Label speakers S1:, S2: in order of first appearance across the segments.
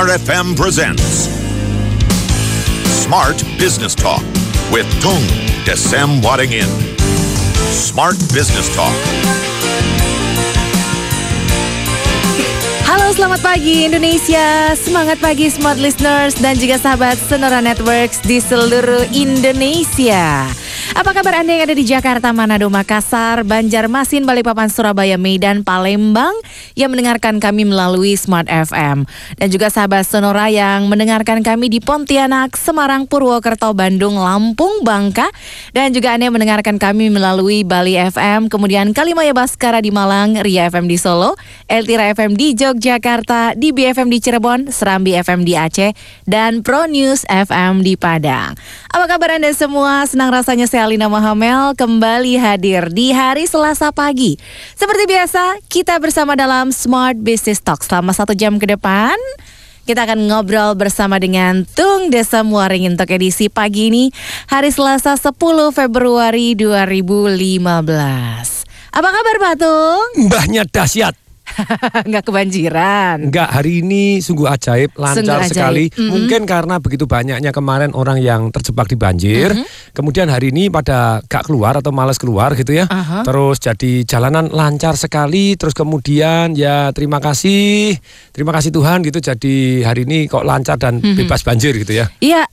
S1: Smart FM presents Smart Business Talk with Tung Desem Wadding In. Smart Business Talk.
S2: Halo selamat pagi Indonesia Semangat pagi smart listeners dan juga sahabat Sonora Networks di seluruh Indonesia apa kabar Anda yang ada di Jakarta, Manado, Makassar, Banjarmasin, Balikpapan, Surabaya, Medan, Palembang yang mendengarkan kami melalui Smart FM dan juga sahabat Sonora yang mendengarkan kami di Pontianak, Semarang, Purwokerto, Bandung, Lampung, Bangka dan juga Anda yang mendengarkan kami melalui Bali FM, kemudian Kalimaya Baskara di Malang, Ria FM di Solo, Eltira FM di Yogyakarta, di BFM di Cirebon, Serambi FM di Aceh dan Pro News FM di Padang. Apa kabar Anda semua? Senang rasanya saya Alina Mahamel kembali hadir di hari Selasa pagi. Seperti biasa, kita bersama dalam Smart Business Talk selama satu jam ke depan. Kita akan ngobrol bersama dengan Tung Desa Muaring untuk edisi pagi ini, hari Selasa 10 Februari 2015. Apa kabar Pak Tung?
S3: Mbahnya dahsyat.
S2: Nggak kebanjiran.
S3: Enggak, hari ini sungguh ajaib, lancar
S2: Sungguh ajaib.
S3: sekali.
S2: Mm-mm.
S3: Mungkin karena begitu banyaknya kemarin orang yang terjebak di banjir.
S2: Mm-hmm.
S3: Kemudian hari ini pada gak keluar atau malas keluar gitu ya.
S2: Aha.
S3: Terus jadi jalanan lancar sekali. Terus kemudian ya terima kasih, terima kasih Tuhan gitu. Jadi hari ini kok lancar dan
S2: Mm-hmm.
S3: bebas banjir gitu ya.
S2: Iya,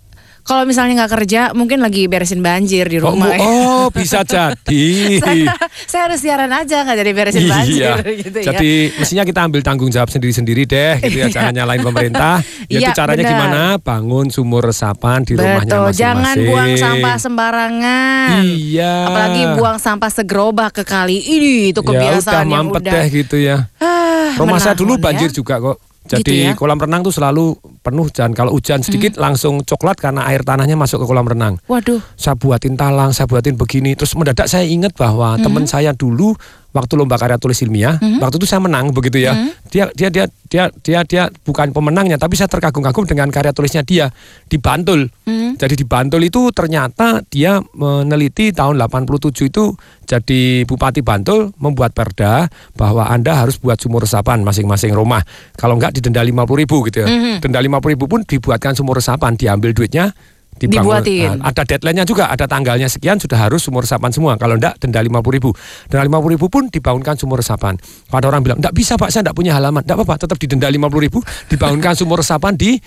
S2: kalau misalnya nggak kerja, mungkin lagi beresin banjir di
S3: Oh,
S2: rumah. ya.
S3: oh, bisa jadi.
S2: saya, saya harus siaran aja nggak jadi beresin banjir
S3: Iya.
S2: gitu ya.
S3: Jadi mestinya kita ambil tanggung jawab sendiri-sendiri deh gitu ya, jangan nyalain pemerintah. Ya,
S2: Iya,
S3: itu caranya
S2: benar.
S3: gimana? Bangun sumur resapan di rumahnya
S2: Betul,
S3: masing-masing.
S2: jangan buang sampah sembarangan.
S3: Iya.
S2: Apalagi buang sampah segerobak ke kali. Ini itu
S3: Ya udah
S2: kebiasaan yang udah.
S3: deh gitu ya.
S2: Ah,
S3: Rumah saya dulu
S2: menahun
S3: banjir
S2: ya.
S3: juga kok.
S2: Gitu
S3: Jadi
S2: ya?
S3: kolam renang tuh selalu penuh dan kalau hujan sedikit
S2: Hmm.
S3: langsung coklat karena air tanahnya masuk ke kolam renang.
S2: Waduh.
S3: Saya buatin talang, saya buatin begini. Terus mendadak saya ingat bahwa
S2: Hmm.
S3: teman saya dulu waktu lomba karya tulis ilmiah, waktu itu saya menang begitu ya.
S2: Hmm.
S3: Dia dia dia dia dia dia bukan pemenangnya, tapi saya terkagum-kagum dengan karya tulisnya dia di Bantul.
S2: Hmm.
S3: Jadi di Bantul itu ternyata dia meneliti tahun 87 itu jadi Bupati Bantul membuat perda bahwa Anda harus buat sumur resapan masing-masing rumah. Kalau enggak didenda 50 ribu gitu ya.
S2: Mhm.
S3: Denda 50 ribu pun dibuatkan sumur resapan, diambil duitnya dibangun.
S2: Dibuatin.
S3: Nah, ada deadline-nya juga, ada tanggalnya sekian sudah harus sumur resapan semua. Kalau enggak denda 50 ribu. Denda 50 ribu pun dibangunkan sumur resapan. Pada orang bilang, enggak bisa Pak, saya enggak punya halaman. Enggak apa-apa, tetap didenda 50 ribu, dibangunkan sumur resapan di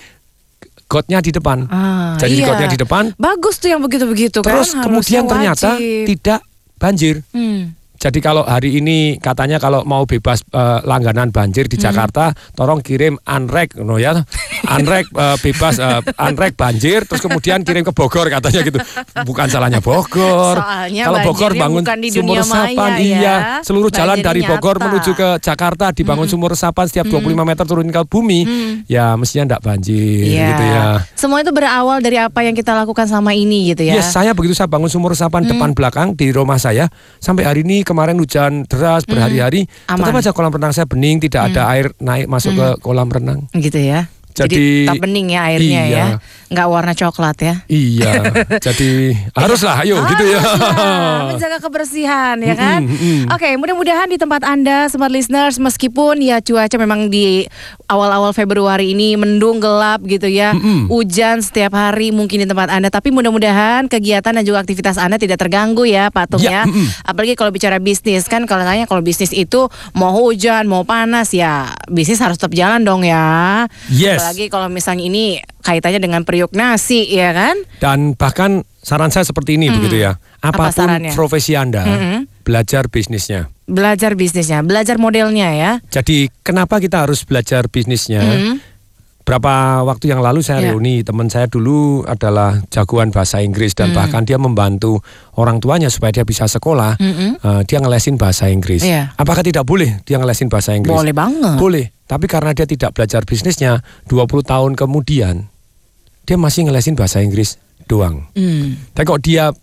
S3: gotnya di depan.
S2: Ah,
S3: Jadi di
S2: iya.
S3: gotnya di depan,
S2: Bagus tuh yang begitu-begitu kan.
S3: terus kemudian
S2: harusnya
S3: ternyata
S2: wajib.
S3: tidak banjir.
S2: Hmm.
S3: Jadi kalau hari ini katanya kalau mau bebas eh, langganan banjir
S2: Hmm.
S3: di Jakarta, tolong kirim anrek, no ya, anrek eh, bebas eh, anrek banjir, terus kemudian kirim ke Bogor katanya gitu. Bukan salahnya Bogor.
S2: Soalnya
S3: kalau Bogor bangun
S2: bukan di
S3: sumur
S2: dunia maya
S3: resapan,
S2: ya.
S3: iya, seluruh jalan
S2: Banjirnya
S3: dari Bogor
S2: nyata.
S3: menuju ke Jakarta dibangun sumur resapan setiap 25 meter turun ke bumi, ya mestinya enggak banjir
S2: Iya.
S3: gitu ya.
S2: Semua itu berawal dari apa yang kita lakukan selama ini gitu ya.
S3: Yes, saya begitu saya bangun sumur resapan depan belakang di rumah saya sampai hari ini kemarin hujan deras berhari-hari tetap aja kolam renang saya bening tidak ada air naik masuk ke kolam renang.
S2: Gitu ya.
S3: Jadi-
S2: tetap bening ya airnya
S3: Iya.
S2: ya. Nggak warna coklat ya.
S3: Iya, jadi haruslah ayo gitu ya.
S2: Haruslah menjaga kebersihan ya kan.
S3: Mm-mm, mm-mm.
S2: Oke, mudah-mudahan di tempat Anda smart listeners meskipun ya cuaca memang di awal-awal Februari ini mendung gelap gitu ya.
S3: Mm-mm.
S2: Hujan setiap hari mungkin di tempat Anda, tapi mudah-mudahan kegiatan dan juga aktivitas Anda tidak terganggu ya, Pak Tung ya.
S3: Ya, mm-mm.
S2: Apalagi kalau bicara bisnis kan kalau tanya kalau bisnis itu mau hujan, mau panas ya, bisnis harus tetap jalan dong ya.
S3: Yes.
S2: Apalagi kalau misalnya ini kaitannya dengan periuk nasi ya kan.
S3: Dan bahkan saran saya seperti ini begitu ya.
S2: Apa
S3: Apa pun
S2: sarannya?
S3: profesi Anda,
S2: Mm-mm.
S3: belajar bisnisnya.
S2: Belajar bisnisnya, belajar modelnya ya.
S3: Jadi kenapa kita harus belajar bisnisnya?
S2: Mm.
S3: Berapa waktu yang lalu saya
S2: Ya.
S3: reuni teman saya dulu adalah jagoan bahasa Inggris dan bahkan dia membantu orang tuanya supaya dia bisa sekolah.
S2: Mm-mm.
S3: Eh, dia ngelesin bahasa Inggris.
S2: Iya.
S3: Apakah tidak boleh dia ngelesin bahasa Inggris?
S2: Boleh banget.
S3: Boleh. Tapi karena dia tidak belajar bisnisnya, 20 tahun kemudian dia masih ngelesin bahasa Inggris doang.
S2: Hmm.
S3: Tapi kok dia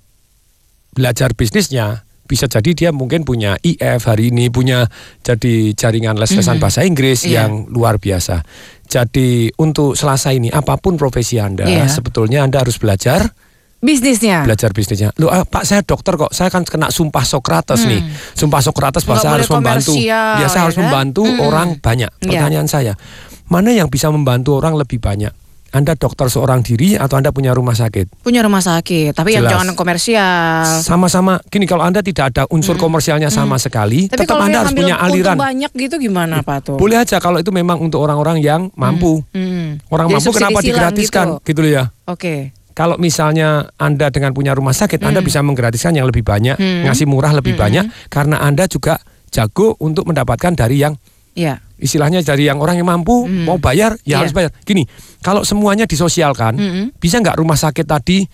S3: belajar bisnisnya, bisa jadi dia mungkin punya IF hari ini, punya jadi jaringan les-lesan bahasa Inggris
S2: Iya.
S3: yang luar biasa. Jadi untuk Selasa ini apa pun profesi Anda,
S2: Iya.
S3: sebetulnya Anda harus belajar
S2: Bisnisnya.
S3: belajar bisnisnya. Loh, ah, Pak saya dokter kok. Saya kan kena sumpah Sokrates nih. Sumpah Sokrates
S2: Hmm. Boleh
S3: harus membantu.
S2: komersial,
S3: Ya harus
S2: kan?
S3: membantu
S2: Mm-mm.
S3: orang banyak.
S2: Iya.
S3: Pertanyaan saya, mana yang bisa membantu orang lebih banyak? Anda dokter seorang diri atau Anda punya rumah sakit?
S2: Punya rumah sakit, tapi yang
S3: Jelas.
S2: jangan komersial.
S3: Sama-sama. Gini kalau Anda tidak ada unsur komersialnya sama sekali,
S2: Hmm. Tapi
S3: tetap Anda
S2: yang
S3: harus punya aliran.
S2: banyak gitu gimana Pak tuh?
S3: Boleh aja kalau itu memang untuk orang-orang yang mampu.
S2: Hmm.
S3: Orang
S2: Jadi
S3: mampu kenapa digratiskan?
S2: gitu.
S3: Gitu loh ya.
S2: Oke.
S3: Kalau misalnya Anda dengan punya rumah sakit, Anda bisa menggratiskan yang lebih banyak,
S2: Hmm.
S3: ngasih murah lebih banyak karena Anda juga jago untuk mendapatkan dari yang
S2: Ya.
S3: Istilahnya dari yang orang yang mampu mau bayar ya
S2: Iya.
S3: harus bayar. Gini, kalau semuanya disosialkan,
S2: Mm-mm.
S3: bisa nggak rumah sakit tadi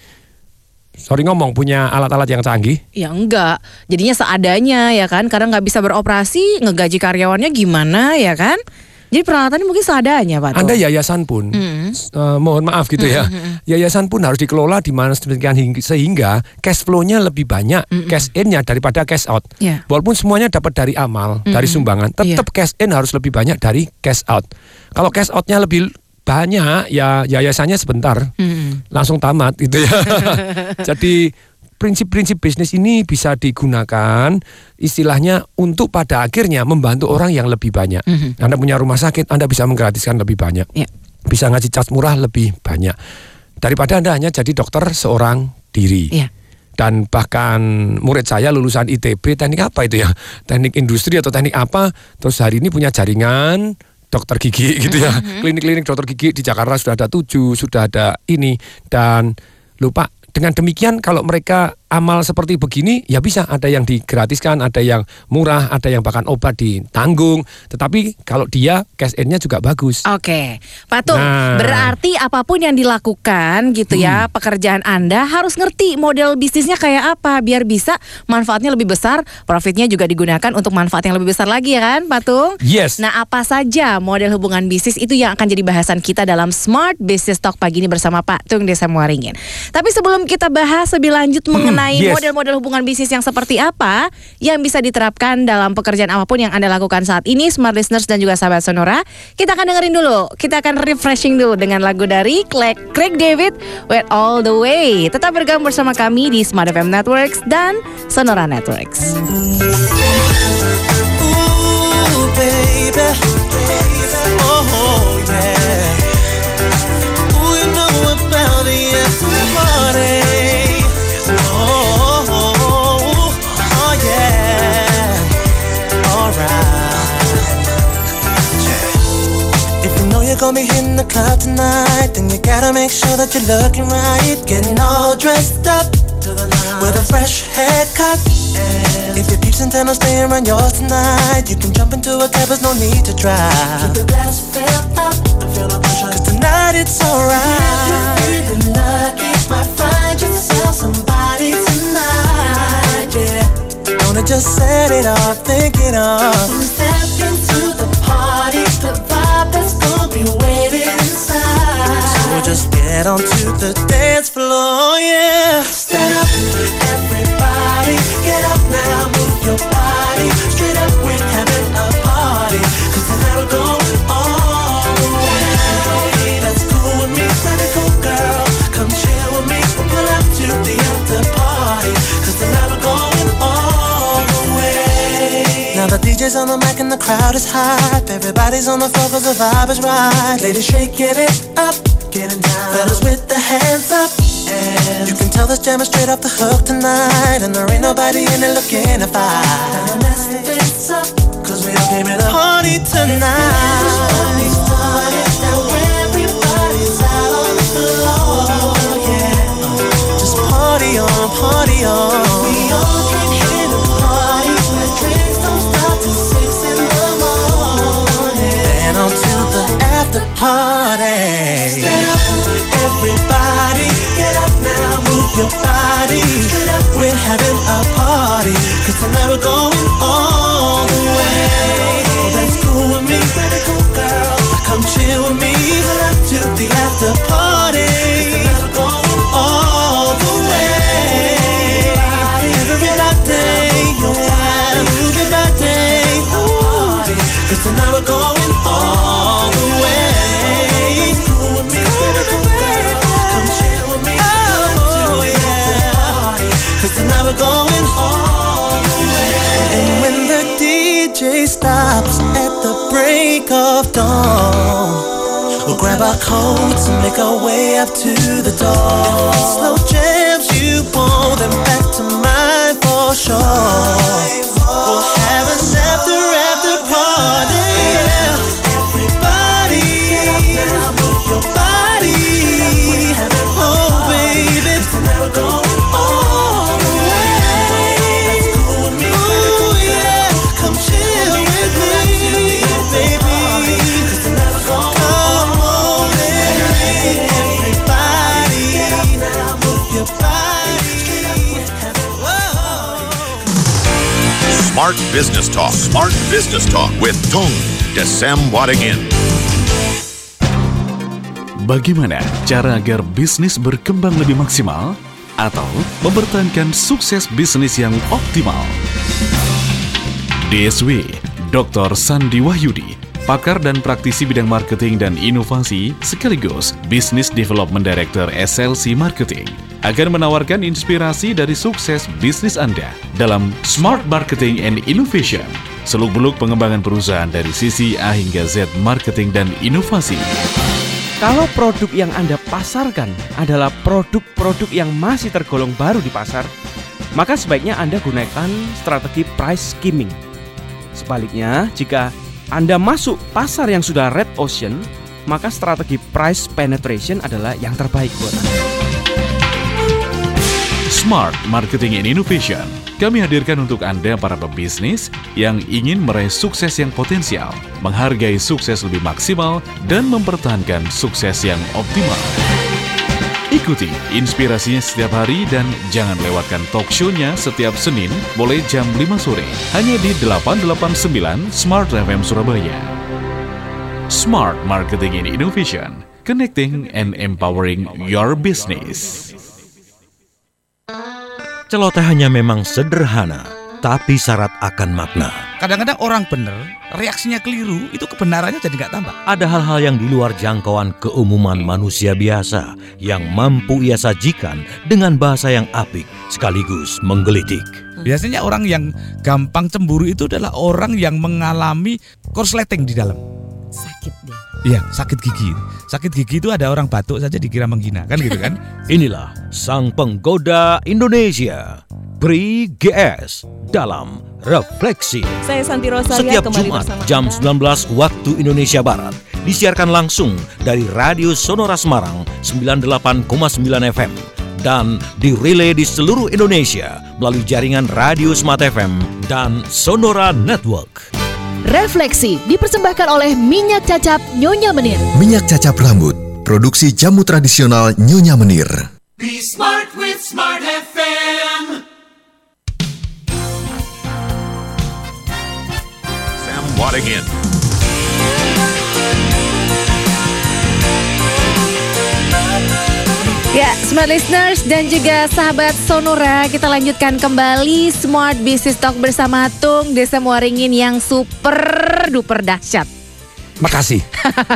S3: sorry ngomong punya alat-alat yang canggih?
S2: Ya enggak, jadinya seadanya ya kan, karena nggak bisa beroperasi, ngegaji karyawannya gimana ya kan? Jadi peralatannya mungkin seadanya Pak.
S3: Anda yayasan pun,
S2: Mm.
S3: eh, mohon maaf gitu ya, yayasan pun harus dikelola di mana sedemikian hing- sehingga cash flow-nya lebih banyak cash in-nya daripada cash out.
S2: Ya.
S3: Walaupun semuanya dapat dari amal, dari sumbangan, tetap cash in harus lebih banyak dari cash out. Kalau cash out-nya lebih banyak, ya yayasannya sebentar,
S2: Mm.
S3: langsung tamat gitu ya. Jadi prinsip-prinsip bisnis ini bisa digunakan istilahnya untuk pada akhirnya membantu orang yang lebih banyak.
S2: Mhm.
S3: Anda punya rumah sakit, Anda bisa menggratiskan lebih banyak.
S2: Ya.
S3: Bisa ngasih cas murah lebih banyak. Daripada Anda hanya jadi dokter seorang diri.
S2: Ya.
S3: Dan bahkan murid saya lulusan ITB teknik apa itu ya? Teknik industri atau teknik apa? Terus hari ini punya jaringan dokter gigi gitu ya. Klinik-klinik dokter gigi di Jakarta sudah ada tujuh, sudah ada ini dan lupa dengan demikian kalau mereka amal seperti begini ya bisa ada yang digratiskan, ada yang murah, ada yang bahkan obat ditanggung. Tetapi kalau dia cash in-nya juga bagus.
S2: Oke, Patung.
S3: Nah.
S2: Berarti apa pun yang dilakukan gitu ya,
S3: Hmm.
S2: pekerjaan Anda harus ngerti model bisnisnya kayak apa biar bisa manfaatnya lebih besar, profitnya juga digunakan untuk manfaat yang lebih besar lagi ya kan, Patung?
S3: Yes.
S2: Nah, apa saja model hubungan bisnis itu yang akan jadi bahasan kita dalam Smart Business Talk pagi ini bersama Pak Tung Desa Muaringin. Tapi sebelum kita bahas lebih lanjut mengenai
S3: yes.
S2: model-model hubungan bisnis yang seperti apa yang bisa diterapkan dalam pekerjaan apa pun yang Anda lakukan saat ini, Smart Listeners dan juga sahabat Sonora, kita akan dengerin dulu. Kita akan refreshing dulu dengan lagu dari Craig, Craig David, Wet All The Way. Tetap bergabung bersama kami di Smart FM Networks dan Sonora Networks.
S4: You know you're gonna be hitting the club tonight, then you gotta make sure that you're looking right. Getting all dressed up with a fresh haircut. And If your peeps in town are staying around yours tonight, you can jump into a cab, there's no need to drive. Keep the glass filled up. Cause tonight it's alright. If you're feeling lucky, might find yourself somebody tonight. Yeah. Gonna just set it off, think it off. Step into just get onto the dance floor, yeah. Stand up, everybody, get up now, move your body. Straight up, we're having a party. Cause tonight we're going all the way. That's cool with me, pretty cool girl. Come chill with me, we'll pull up to the after party. Cause tonight we're going all the way. Now the DJ's on the mic and the crowd is hype. Everybody's on the floor cause the vibe is right. Ladies shaking it up. Fellas with the hands up. And you can tell this jam is straight off the hook tonight. And there ain't nobody in it looking to fight. Now mess this up, cause we all came to party tonight. Now everybody's out on the floor, yeah. Just party on, party on. We all came here to party. Where drinks don't stop till six in the morning. And on to the after party. Stand up, everybody. Get up now, move your body. Get up, we're having a party. Cause tonight we're going all the way. Oh, that's cool with me, pretty cool girl. Come chill with me. Pull up to the after party. We're going way. And when the DJ stops at the break of dawn. We'll grab our coats and make our way up to the door. Slow jams you want them back to mine for sure. We'll have an after
S1: Smart Business Talk. Smart Business Talk with Tung Desem Wadingin.
S5: Bagaimana cara agar bisnis berkembang lebih maksimal atau mempertahankan sukses bisnis yang optimal? DSW Dr. Sandi Wahyudi, pakar dan praktisi bidang marketing dan inovasi sekaligus Business Development Director SLC Marketing akan menawarkan inspirasi dari sukses bisnis Anda dalam Smart Marketing and Innovation. Seluk-beluk pengembangan perusahaan dari sisi A hingga Z marketing dan inovasi.
S6: Kalau produk yang Anda pasarkan adalah produk-produk yang masih tergolong baru di pasar, maka sebaiknya Anda gunakan strategi price skimming. Sebaliknya, jika Anda masuk pasar yang sudah red ocean, maka strategi price penetration adalah yang terbaik buat Anda.
S5: Smart Marketing and Innovation. Kami hadirkan untuk Anda para pebisnis yang ingin meraih sukses yang potensial, menghargai sukses lebih maksimal, dan mempertahankan sukses yang optimal. Ikuti inspirasinya setiap hari dan jangan lewatkan talk show-nya setiap Senin mulai jam 5 sore hanya di 889 Smart FM Surabaya. Smart Marketing and Innovation, connecting and empowering your business.
S7: Celotehannya memang sederhana, tapi syarat akan makna.
S8: Kadang-kadang orang bener, reaksinya keliru, itu kebenarannya jadi nggak tambah.
S7: Ada hal-hal yang di luar jangkauan keumuman manusia biasa yang mampu ia sajikan dengan bahasa yang apik sekaligus menggelitik.
S8: Biasanya orang yang gampang cemburu itu adalah orang yang mengalami korsleting di dalam.
S2: Sakit dia.
S8: Iya, sakit gigi. Sakit gigi itu ada orang batuk saja dikira menghina, kan gitu kan?
S7: Inilah sang penggoda Indonesia, Pri GS dalam Refleksi.
S9: Saya Santi Rosalia
S7: Setiap
S9: kembali
S7: Jumat
S9: bersama
S7: jam
S9: Anda.
S7: 19 waktu Indonesia Barat disiarkan langsung dari Radio Sonora Semarang 98,9 FM dan dirilai di seluruh Indonesia melalui jaringan Radio Smart FM dan Sonora Network.
S9: Refleksi dipersembahkan oleh Minyak Cacap Nyonya Menir.
S10: Minyak cacap rambut, produksi jamu tradisional Nyonya Menir.
S4: Be smart with Smart FM.
S1: Sam Wadingin.
S2: Ya, smart listeners dan juga sahabat Sonora, kita lanjutkan kembali Smart Business Talk bersama Tung Desa Muaringin yang super duper dahsyat.
S3: Makasih.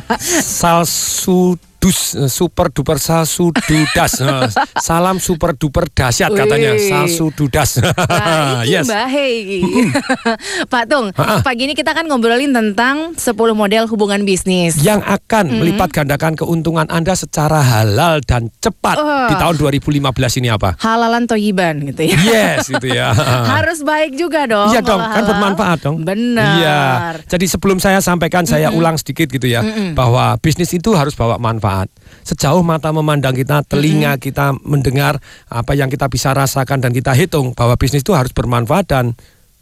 S3: Salsudus eh, super duper salsududas. Eh, Salam super duper dahsyat katanya.
S2: Wih.
S3: Salsududas.
S2: Nah,
S3: yes.
S2: Mbak Hei. Pak Tung,
S3: Ha-ha.
S2: pagi ini kita kan ngobrolin tentang 10 model hubungan bisnis.
S3: Yang akan melipat gandakan keuntungan Anda secara halal dan cepat
S2: Wah.
S3: di tahun 2015 ini apa?
S2: Halalan toyiban gitu ya.
S3: Yes, gitu ya.
S2: Harus baik juga dong.
S3: Iya dong, kan bermanfaat dong.
S2: Benar.
S3: Iya. Jadi sebelum saya sampaikan, saya ulang sedikit gitu ya, bahwa bisnis itu harus bawa manfaat. Sejauh mata memandang kita, telinga kita mendengar apa yang kita bisa rasakan dan kita hitung bahwa bisnis itu harus bermanfaat dan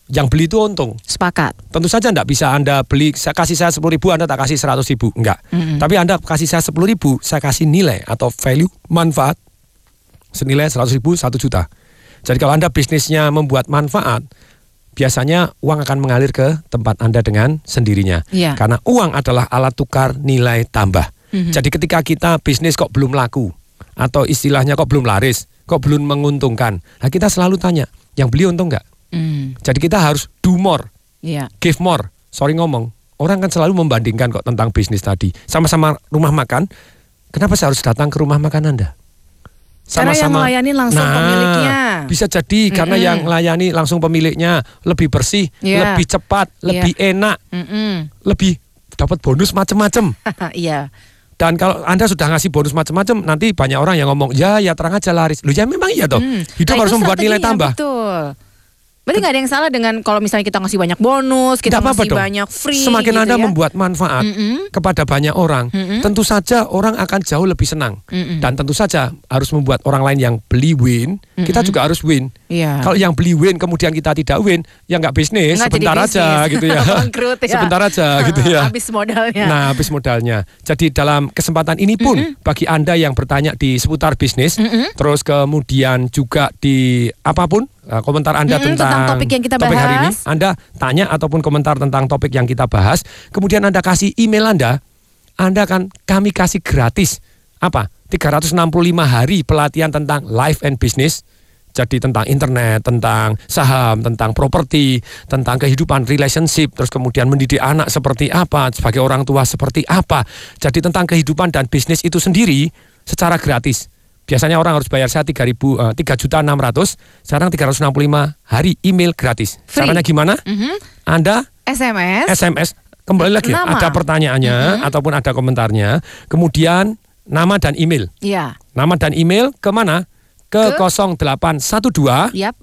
S3: yang beli itu untung.
S2: Sepakat.
S3: Tentu saja enggak bisa Anda beli, saya kasih saya 10 ribu, Anda tak kasih 100 ribu. Enggak. Tapi Anda kasih saya 10 ribu, saya kasih nilai atau value, manfaat, senilai 100 ribu, 1 juta. Jadi kalau Anda bisnisnya membuat manfaat, biasanya uang akan mengalir ke tempat Anda dengan sendirinya.
S2: Iya.
S3: Karena uang adalah alat tukar nilai tambah. Jadi ketika kita bisnis kok belum laku, atau istilahnya kok belum laris, kok belum menguntungkan, nah kita selalu tanya, yang beli untung nggak?
S2: Hmm,
S3: Jadi kita harus do more
S2: Iya.
S3: give more. Sorry ngomong. Orang kan selalu membandingkan kok tentang bisnis tadi. Sama-sama rumah makan. Kenapa saya harus datang ke rumah makan Anda?
S2: Karena yang melayani langsung
S3: Nah,
S2: pemiliknya.
S3: Bisa jadi karena
S2: Mm-mm.
S3: yang melayani langsung pemiliknya lebih bersih,
S2: Iya.
S3: lebih cepat, lebih enak,
S2: Mm-mm.
S3: lebih dapat bonus macem-macem.
S2: Iya.
S3: Dan kalau Anda sudah ngasih bonus macam-macam, nanti banyak orang yang ngomong, ya ya terang aja laris. Lu ya memang iya toh.
S2: Hmm.
S3: Hidup
S2: Nah,
S3: harus membuat nilai tambah.
S2: Betul. Berarti nggak ada yang salah dengan kalau misalnya kita ngasih banyak bonus, kita
S3: Nggak
S2: ngasih banyak free.
S3: Semakin
S2: gitu
S3: Anda
S2: ya.
S3: membuat manfaat
S2: Mm-mm.
S3: kepada banyak orang,
S2: Mm-mm.
S3: tentu saja orang akan jauh lebih senang.
S2: Mm-mm.
S3: Dan tentu saja harus membuat orang lain yang beli win, kita
S2: Mm-mm.
S3: juga harus win.
S2: Iya.
S3: Kalau yang beli win kemudian kita tidak win, ya nggak bisnis,
S2: Nggak
S3: sebentar aja gitu ya.
S2: Bangkrut ya.
S3: Sebentar aja gitu ya.
S2: Habis modalnya.
S3: Nah, habis modalnya. Jadi dalam kesempatan ini pun bagi Anda yang bertanya di seputar bisnis,
S2: Mm-mm.
S3: terus kemudian juga di apa pun uh, komentar Anda
S2: Mm-mm,
S3: tentang,
S2: tentang topik yang kita
S3: topik hari ini,
S2: bahas.
S3: Anda tanya ataupun komentar tentang topik yang kita bahas, kemudian Anda kasih email Anda, Anda akan kami kasih gratis apa? 365 hari pelatihan tentang life and business. Jadi tentang internet, tentang saham, tentang properti, tentang kehidupan relationship, terus kemudian mendidik anak seperti apa, sebagai orang tua seperti apa. Jadi tentang kehidupan dan bisnis itu sendiri secara gratis. Biasanya orang harus bayar saya 3.000 eh, 3 juta 600, sekarang 365 hari email gratis.
S2: Free.
S3: Caranya gimana?
S2: Mhm.
S3: Anda
S2: SMS.
S3: SMS kembali lagi
S2: Nama.
S3: ada pertanyaannya ataupun ada komentarnya, kemudian nama dan email.
S2: Iya.
S3: Nama dan email ke mana? Ke,
S2: Ke?
S3: 0812
S2: Yap.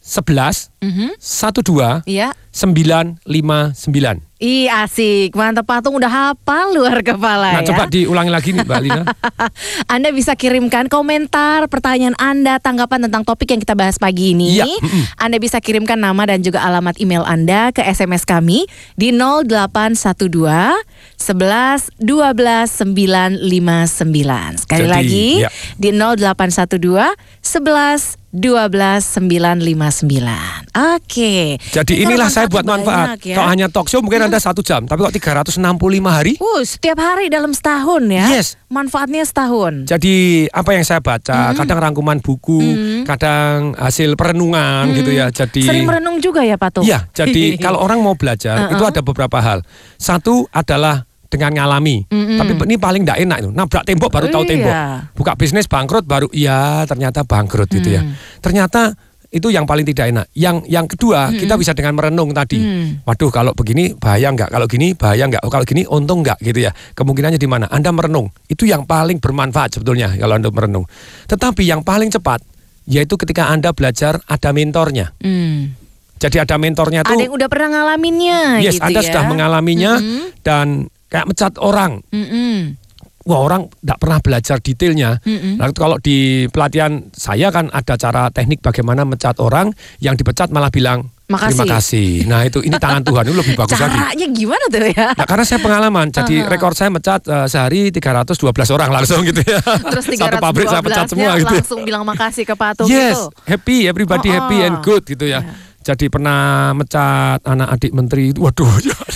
S3: 11
S2: Mhm.
S3: 12
S2: Iya.
S3: 959.
S2: Ih asik, mantap patung udah hafal luar kepala
S3: Nah,
S2: ya.
S3: coba diulangi lagi nih Mbak Lina.
S2: Anda bisa kirimkan komentar, pertanyaan Anda, tanggapan tentang topik yang kita bahas pagi ini.
S3: Iya, mm-mm.
S2: Anda bisa kirimkan nama dan juga alamat email Anda ke SMS kami di 0812 11 12 959. Sekali
S3: Jadi,
S2: lagi
S3: ya.
S2: di 0812 11 12 959. Oke.
S3: Jadi
S2: Ini
S3: inilah saya buat manfaat.
S2: ya.
S3: Kalau hanya talk show mungkin Anda satu jam, tapi kok 365 hari?
S2: Uh, setiap hari dalam setahun ya.
S3: Yes.
S2: Manfaatnya setahun.
S3: Jadi apa yang saya baca, kadang rangkuman buku, kadang hasil perenungan gitu ya. Jadi
S2: Sering merenung juga ya Patung?
S3: Iya, jadi kalau orang mau belajar itu ada beberapa hal. Satu adalah dengan ngalami. Tapi ini paling tidak enak itu. Nabrak tembok baru tahu
S2: Iya.
S3: tembok. Buka bisnis bangkrut baru iya ternyata bangkrut gitu ya. Ternyata itu yang paling tidak enak. Yang yang kedua kita bisa dengan merenung tadi. Waduh kalau begini bahaya nggak? Kalau gini bahaya nggak? Oh, Kalau gini untung nggak gitu ya? Kemungkinannya di mana? Anda merenung. Itu yang paling bermanfaat sebetulnya kalau Anda merenung. Tetapi yang paling cepat yaitu ketika Anda belajar ada mentornya.
S2: Hmm.
S3: Jadi ada mentornya tuh
S2: Ada yang udah pernah ngalaminnya
S3: Yes,
S2: gitu
S3: Anda
S2: ya.
S3: sudah mengalaminya
S2: Mm-mm.
S3: dan kayak mecat orang.
S2: Mm-mm.
S3: Wah orang tidak pernah belajar detailnya.
S2: Mm-mm.
S3: Lalu kalau di pelatihan saya kan ada cara teknik bagaimana mecat orang yang dipecat malah bilang
S2: Makasih.
S3: terima kasih. Nah itu ini tangan Tuhan itu lebih bagus lagi.
S2: Caranya gimana tuh ya?
S3: Nah, karena saya pengalaman, jadi
S2: Aha.
S3: rekor saya mecat eh, sehari 312 orang langsung gitu ya.
S2: Terus
S3: Satu pabrik saya pecat
S2: 312-nya
S3: semua gitu.
S2: langsung bilang makasih ke Patung
S3: yes,
S2: gitu.
S3: happy, everybody
S2: Oh,
S3: happy
S2: oh.
S3: and good gitu ya. Jadi pernah mecat anak adik menteri, itu, waduh,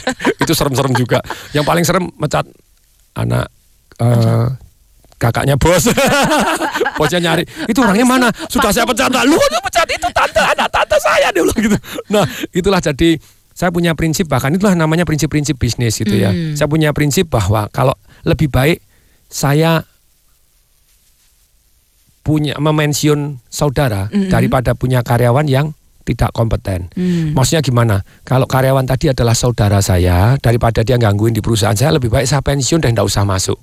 S3: itu serem-serem juga. Yang paling serem mecat anak eh, kakaknya bos. Bosnya nyari, itu orangnya mana? Sudah saya pecat, lu pecat itu tante, anak tante saya dia bilang gitu. Nah, itulah jadi saya punya prinsip bahkan itulah namanya prinsip-prinsip bisnis gitu ya.
S2: Hmm.
S3: Saya punya prinsip bahwa kalau lebih baik saya punya memensiun saudara
S2: Mm-mm.
S3: daripada punya karyawan yang tidak kompeten.
S2: Hmm.
S3: Maksudnya gimana? Kalau karyawan tadi adalah saudara saya, daripada dia gangguin di perusahaan saya, lebih baik saya pensiun dan tidak usah masuk.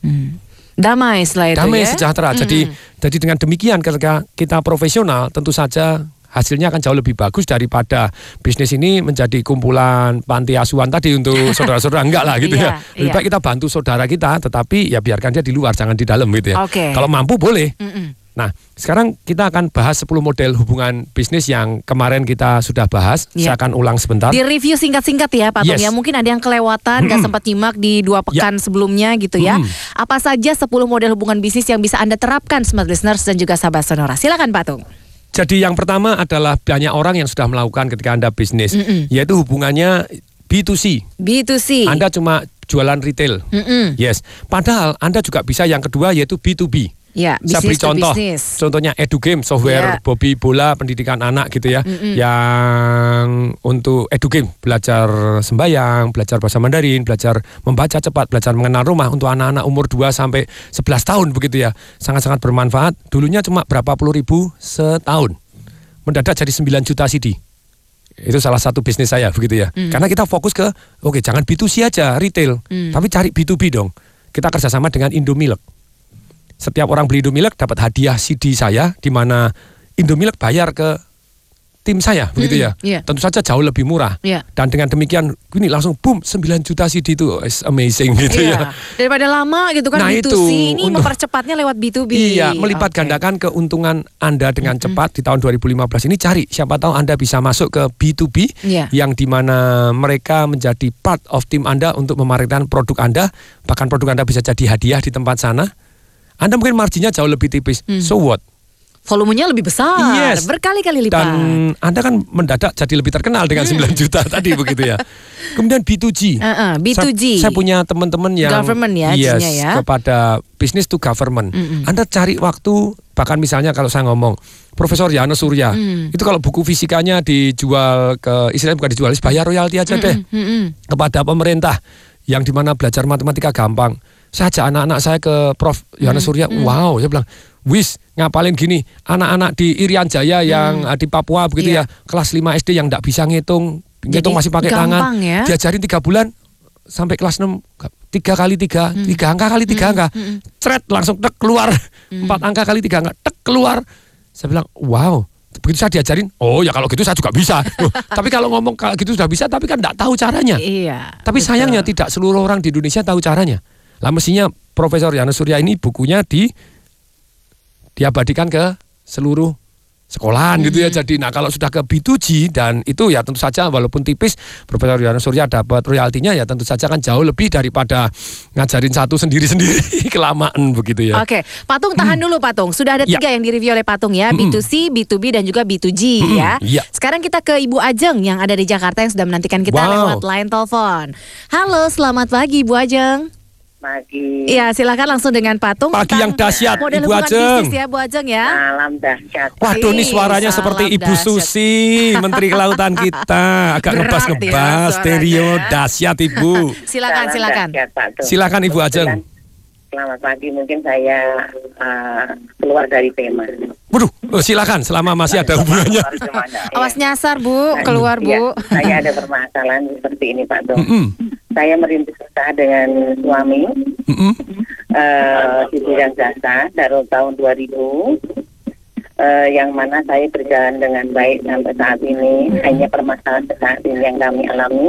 S2: Hmm. Damai setelah itu
S3: Damai
S2: ya.
S3: sejahtera. Jadi, jadi dengan demikian ketika kita profesional, tentu saja hasilnya akan jauh lebih bagus daripada bisnis ini menjadi kumpulan panti asuhan tadi untuk saudara-saudara enggak lah gitu
S2: Iya,
S3: ya. Lebih
S2: iya.
S3: baik kita bantu saudara kita, tetapi ya biarkan dia di luar, jangan di dalam gitu ya.
S2: Oke.
S3: Kalau mampu boleh.
S2: Mm-mm.
S3: Nah, sekarang kita akan bahas 10 model hubungan bisnis yang kemarin kita sudah bahas.
S2: Iya.
S3: Saya akan ulang sebentar.
S2: Di review singkat-singkat ya Patung
S3: Yes.
S2: ya Mungkin ada yang kelewatan Gak sempat nyimak di dua pekan sebelumnya gitu ya
S3: Mm.
S2: Apa saja 10 model hubungan bisnis yang bisa Anda terapkan Smart Listeners dan juga sahabat Sonora Silakan Patung
S3: Jadi yang pertama adalah banyak orang yang sudah melakukan ketika Anda bisnis,
S2: Mm-mm.
S3: yaitu hubungannya B2C.
S2: B2C
S3: Anda cuma jualan retail.
S2: Mm-mm.
S3: Yes. Padahal Anda juga bisa yang kedua yaitu B2B.
S2: Ya
S3: Saya beri contoh.
S2: bisnis
S3: Contohnya EduGame, software
S2: Ya.
S3: Bobby bola pendidikan anak gitu ya.
S2: Mm-mm.
S3: Yang untuk EduGame belajar sembayang, belajar bahasa Mandarin, belajar membaca cepat, belajar mengenal rumah untuk anak-anak umur 2 sampai 11 tahun begitu ya. Sangat-sangat bermanfaat. Dulunya cuma berapa puluh ribu setahun. Mendadak jadi 9 juta CD. Itu salah satu bisnis saya begitu ya.
S2: Hmm.
S3: Karena kita fokus ke oke jangan B2C aja retail,
S2: Hmm.
S3: tapi cari B2B dong. Kita kerjasama dengan Indomilk. Setiap orang beli Indomilk dapat hadiah CD saya di mana Indomilk bayar ke tim saya begitu ya.
S2: Iya.
S3: Tentu saja jauh lebih murah.
S2: Iya.
S3: Dan dengan demikian ini langsung boom 9 juta CD itu is amazing gitu
S2: Iya.
S3: ya.
S2: Daripada lama gitu kan
S3: Nah,
S2: B2C
S3: itu,
S2: ini
S3: untuk-
S2: mempercepatnya lewat B2B.
S3: Iya, melipat
S2: Oke.
S3: gandakan keuntungan Anda dengan cepat di tahun 2015 ini cari siapa tahu Anda bisa masuk ke B2B
S2: Iya.
S3: yang di mana mereka menjadi part of tim Anda untuk memarketkan produk Anda, bahkan produk Anda bisa jadi hadiah di tempat sana. Anda mungkin marginnya jauh lebih tipis.
S2: Hmm.
S3: So what?
S2: Volumenya lebih besar,
S3: Yes.
S2: berkali-kali lipat.
S3: Dan Anda kan mendadak jadi lebih terkenal dengan
S2: Hmm.
S3: 9 juta tadi begitu ya. Kemudian B2G.
S2: Uh-uh, B2G.
S3: Saya, saya punya teman-teman yang
S2: Government ya,
S3: yes,
S2: ya.
S3: kepada business to government.
S2: Mm-mm.
S3: Anda cari waktu bahkan misalnya kalau saya ngomong Profesor Yana Surya,
S2: Mm.
S3: itu kalau buku fisikanya dijual ke istilahnya bukan dijual, bayar royalti aja deh
S2: Mm-mm, mm-mm.
S3: kepada pemerintah yang di mana belajar matematika gampang. Saya ajak anak-anak saya ke Prof. Yohanes Surya, wow, saya bilang, wis ngapalin gini, anak-anak di Irian Jaya yang eh, di Papua begitu
S2: Iya.
S3: ya, kelas 5 SD yang tidak bisa ngitung, ngitung
S2: Jadi
S3: masih pakai tangan,
S2: ya.
S3: diajarin tiga bulan sampai kelas 6 tiga kali tiga,
S2: Hmm.
S3: tiga angka kali tiga angka, cret langsung tek keluar, empat angka kali tiga angka, tek keluar. Saya bilang, wow. Begitu saya diajarin, oh ya kalau gitu saya juga bisa. Loh, tapi kalau ngomong kalau gitu sudah bisa, tapi kan tidak tahu caranya.
S2: Iya.
S3: Tapi
S2: betul.
S3: sayangnya tidak seluruh orang di Indonesia tahu caranya. Lah mestinya Profesor Yana Surya ini bukunya di diabadikan ke seluruh sekolahan gitu ya. Jadi nah kalau sudah ke B2G dan itu ya tentu saja walaupun tipis Profesor Yana Surya dapat royaltinya ya tentu saja kan jauh lebih daripada ngajarin satu sendiri-sendiri kelamaan begitu ya.
S2: Oke, Patung tahan dulu Patung. Sudah ada
S3: Ya.
S2: tiga yang direview oleh Patung ya, B2C, B2B dan juga B2G ya.
S3: iya.
S2: Sekarang kita ke Ibu Ajeng yang ada di Jakarta yang sudah menantikan kita
S3: Wow.
S2: lewat line telepon. Halo, selamat pagi Ibu Ajeng.
S11: Pagi.
S2: Iya, silakan langsung dengan Patung.
S3: Pagi yang dahsyat,
S2: model
S3: Ibu Ajeng.
S2: bisnis ya Bu Ajeng ya.
S11: Malam dahsyat.
S3: Waduh ini suaranya
S2: salam
S3: seperti Ibu. Susi, Menteri Kelautan kita. Agak ngebas-ngebas,
S2: ya
S3: stereo, dahsyat Ibu.
S2: Silakan,
S11: Salam
S2: silakan.
S11: dahsyat, Pak Tung.
S3: Silakan Ibu Ajeng.
S11: Selamat pagi. Mungkin saya uh, keluar dari tema.
S3: Waduh, oh, silakan selama masih ada hubungannya.
S2: Awas nyasar Bu, keluar
S11: Iya,
S2: Bu.
S11: saya ada permasalahan seperti ini Pak Tung.
S3: Mm-mm.
S11: Saya merintis usaha dengan suami
S3: Mm-mm.
S11: eh, di bidang jasa dari tahun 2000 eh, yang mana saya berjalan dengan baik sampai saat ini hanya permasalahan saat ini yang kami alami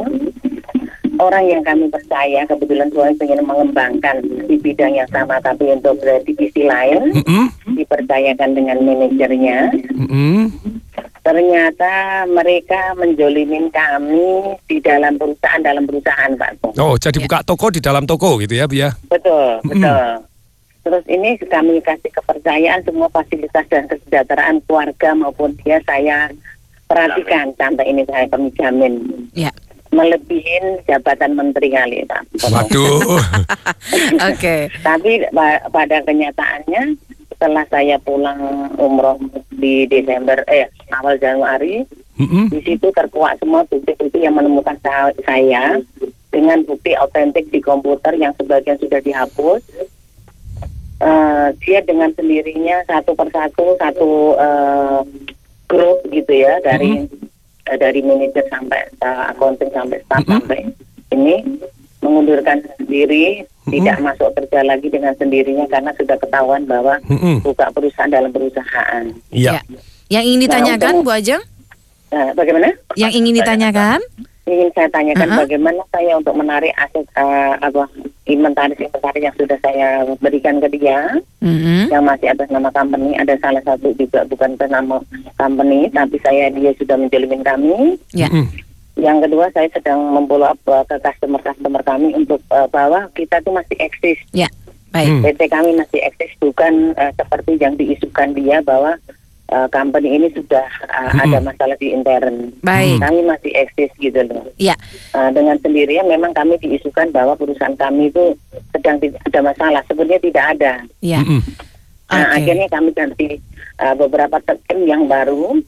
S11: orang yang kami percaya kebetulan suami ingin mengembangkan di bidang yang sama tapi untuk divisi lain
S3: Mm-mm.
S11: dipercayakan dengan manajernya
S3: Mm-mm.
S11: ternyata mereka menjolimin kami di dalam perusahaan dalam perusahaan Pak Tung.
S3: Oh, jadi buka toko di dalam toko gitu ya, Bu ya.
S11: Betul, betul. Terus ini kami kasih kepercayaan semua fasilitas dan kesejahteraan keluarga maupun dia saya perhatikan sampai ini saya kami jamin
S2: Ya.
S11: Melebihin jabatan menteri kali Pak.
S3: Waduh.
S2: Oke.
S11: Tapi pa- pada kenyataannya setelah saya pulang umroh di Desember eh awal Januari
S3: Mm-mm.
S11: di situ terkuak semua bukti-bukti yang menemukan sa- saya dengan bukti otentik di komputer yang sebagian sudah dihapus. Eh, dia dengan sendirinya satu persatu satu eh, grup gitu ya dari eh, dari manajer sampai eh, accounting sampai staff sampai ini mengundurkan diri tidak masuk kerja lagi dengan sendirinya karena sudah ketahuan bahwa
S3: Mm-mm.
S11: buka perusahaan dalam perusahaan.
S3: Iya.
S2: Yang ingin ditanyakan
S11: untuk-
S2: Bu Ajeng?
S11: Nah, bagaimana?
S2: Yang ingin ditanyakan?
S11: Ingin saya tanyakan
S2: Uh-huh.
S11: bagaimana saya untuk menarik aset eh, apa inventaris inventaris yang sudah saya berikan ke dia
S2: Mm-mm.
S11: yang masih atas nama company ada salah satu juga bukan atas nama company tapi saya dia sudah menjelimin kami
S2: Ya.
S3: Mm-mm.
S11: yang kedua saya sedang memfollow up eh, ke customer customer kami untuk eh, bahwa kita tuh masih eksis
S2: Ya. Baik.
S3: Hmm.
S11: PT kami masih eksis bukan eh, seperti yang diisukan dia bahwa eh, company ini sudah eh,
S3: Hmm.
S11: ada masalah di intern
S2: Baik.
S11: kami masih eksis gitu loh
S2: Ya.
S11: Uh, dengan sendirinya memang kami diisukan bahwa perusahaan kami itu sedang tidak ada masalah. Sebenarnya tidak ada.
S2: Ya.
S3: Mm-mm.
S11: Nah,
S2: Oke.
S11: akhirnya kami ganti uh, beberapa tim yang baru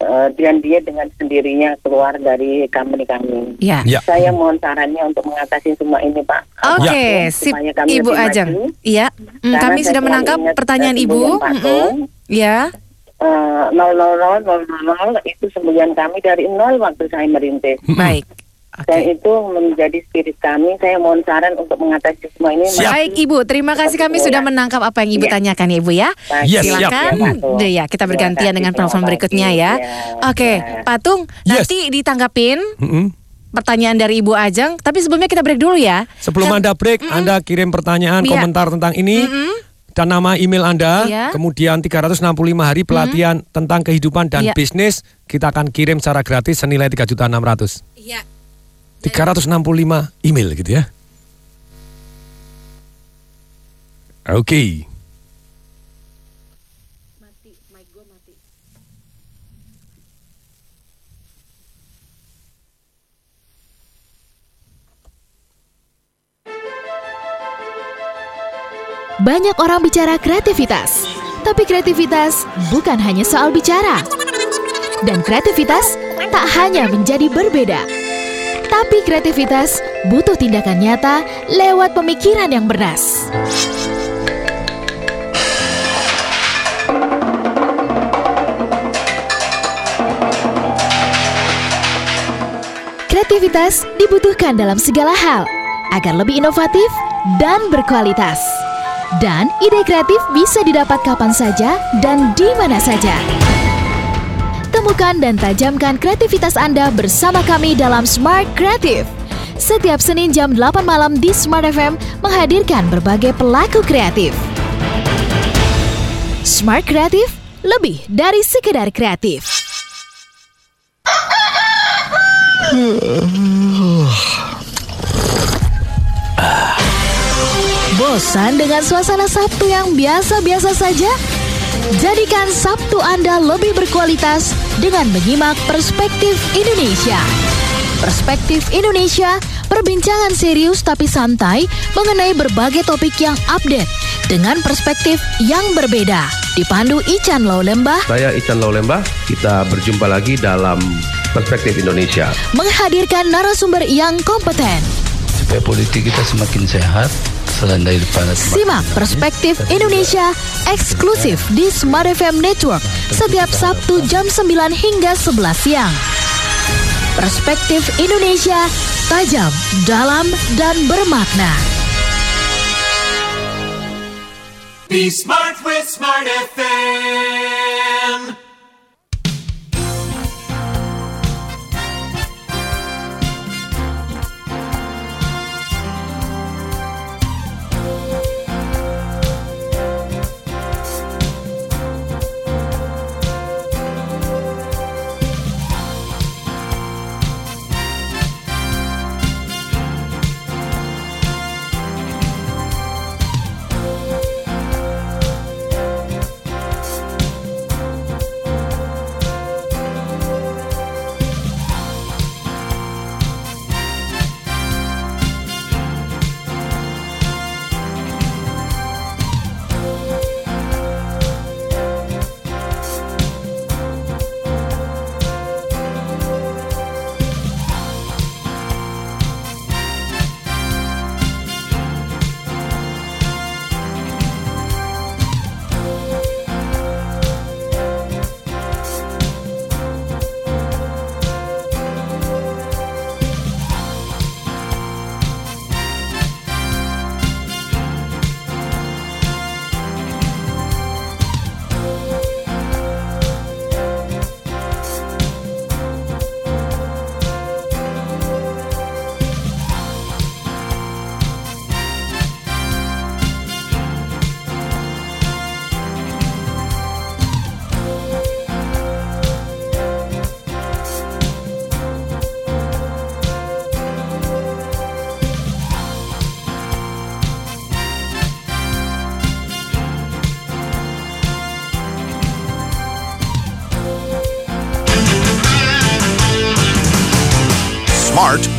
S11: uh, dan dia dengan sendirinya keluar dari company kami.
S2: Ya.
S3: Ya.
S11: Saya mohon sarannya untuk mengatasi semua ini, Pak.
S2: Oke,
S11: Ya.
S2: sip
S11: kami
S2: Ibu Ajeng. Iya, Mm, kami sudah menangkap pertanyaan Ibu. Mm-mm.
S11: Tung,
S2: Ya.
S11: eh, 000 000 itu semboyan kami dari nol waktu saya merintis.
S2: Baik.
S11: Dan itu menjadi spirit kami. Saya mohon saran untuk mengatasi semua ini.
S2: Baik Ibu, terima kasih kami sudah menangkap apa yang Ibu
S11: Iya.
S2: tanyakan ya Ibu ya.
S11: Yes, siap.
S2: Silakan.
S11: siap.
S2: Deh ya, kita bergantian dengan telepon berikutnya ya. Oke, Patung, nanti ditanggapin
S3: Mm-mm.
S2: pertanyaan dari Ibu Ajeng, tapi sebelumnya kita break dulu ya.
S3: Sebelum Anda break, Anda kirim pertanyaan,
S2: Iya.
S3: komentar tentang ini. Dan nama email Anda,
S2: Iya.
S3: kemudian 365 hari pelatihan tentang kehidupan dan
S2: Iya.
S3: bisnis, kita akan kirim secara gratis senilai 3.600.
S2: Iya.
S3: 365 email gitu ya. Oke.
S9: Banyak orang bicara kreativitas, tapi kreativitas bukan hanya soal bicara. Dan kreativitas tak hanya menjadi berbeda, tapi kreativitas butuh tindakan nyata lewat pemikiran yang bernas. Kreativitas dibutuhkan dalam segala hal agar lebih inovatif dan berkualitas. Dan ide kreatif bisa didapat kapan saja dan di mana saja. Temukan dan tajamkan kreativitas Anda bersama kami dalam Smart Creative. Setiap Senin jam 8 malam di Smart FM menghadirkan berbagai pelaku kreatif. Smart Creative lebih dari sekedar kreatif. Bosan dengan suasana Sabtu yang biasa-biasa saja? Jadikan Sabtu Anda lebih berkualitas dengan menyimak Perspektif Indonesia. Perspektif Indonesia, perbincangan serius tapi santai mengenai berbagai topik yang update dengan perspektif yang berbeda. Dipandu Ican Lembah
S12: Saya Ican Laulemba, kita berjumpa lagi dalam Perspektif Indonesia.
S9: menghadirkan narasumber yang kompeten.
S13: supaya politik kita semakin sehat
S9: Simak Perspektif Indonesia eksklusif di Smart FM Network setiap Sabtu jam 9 hingga 11 siang. Perspektif Indonesia tajam, dalam, dan bermakna.
S14: Be smart with Smart FM.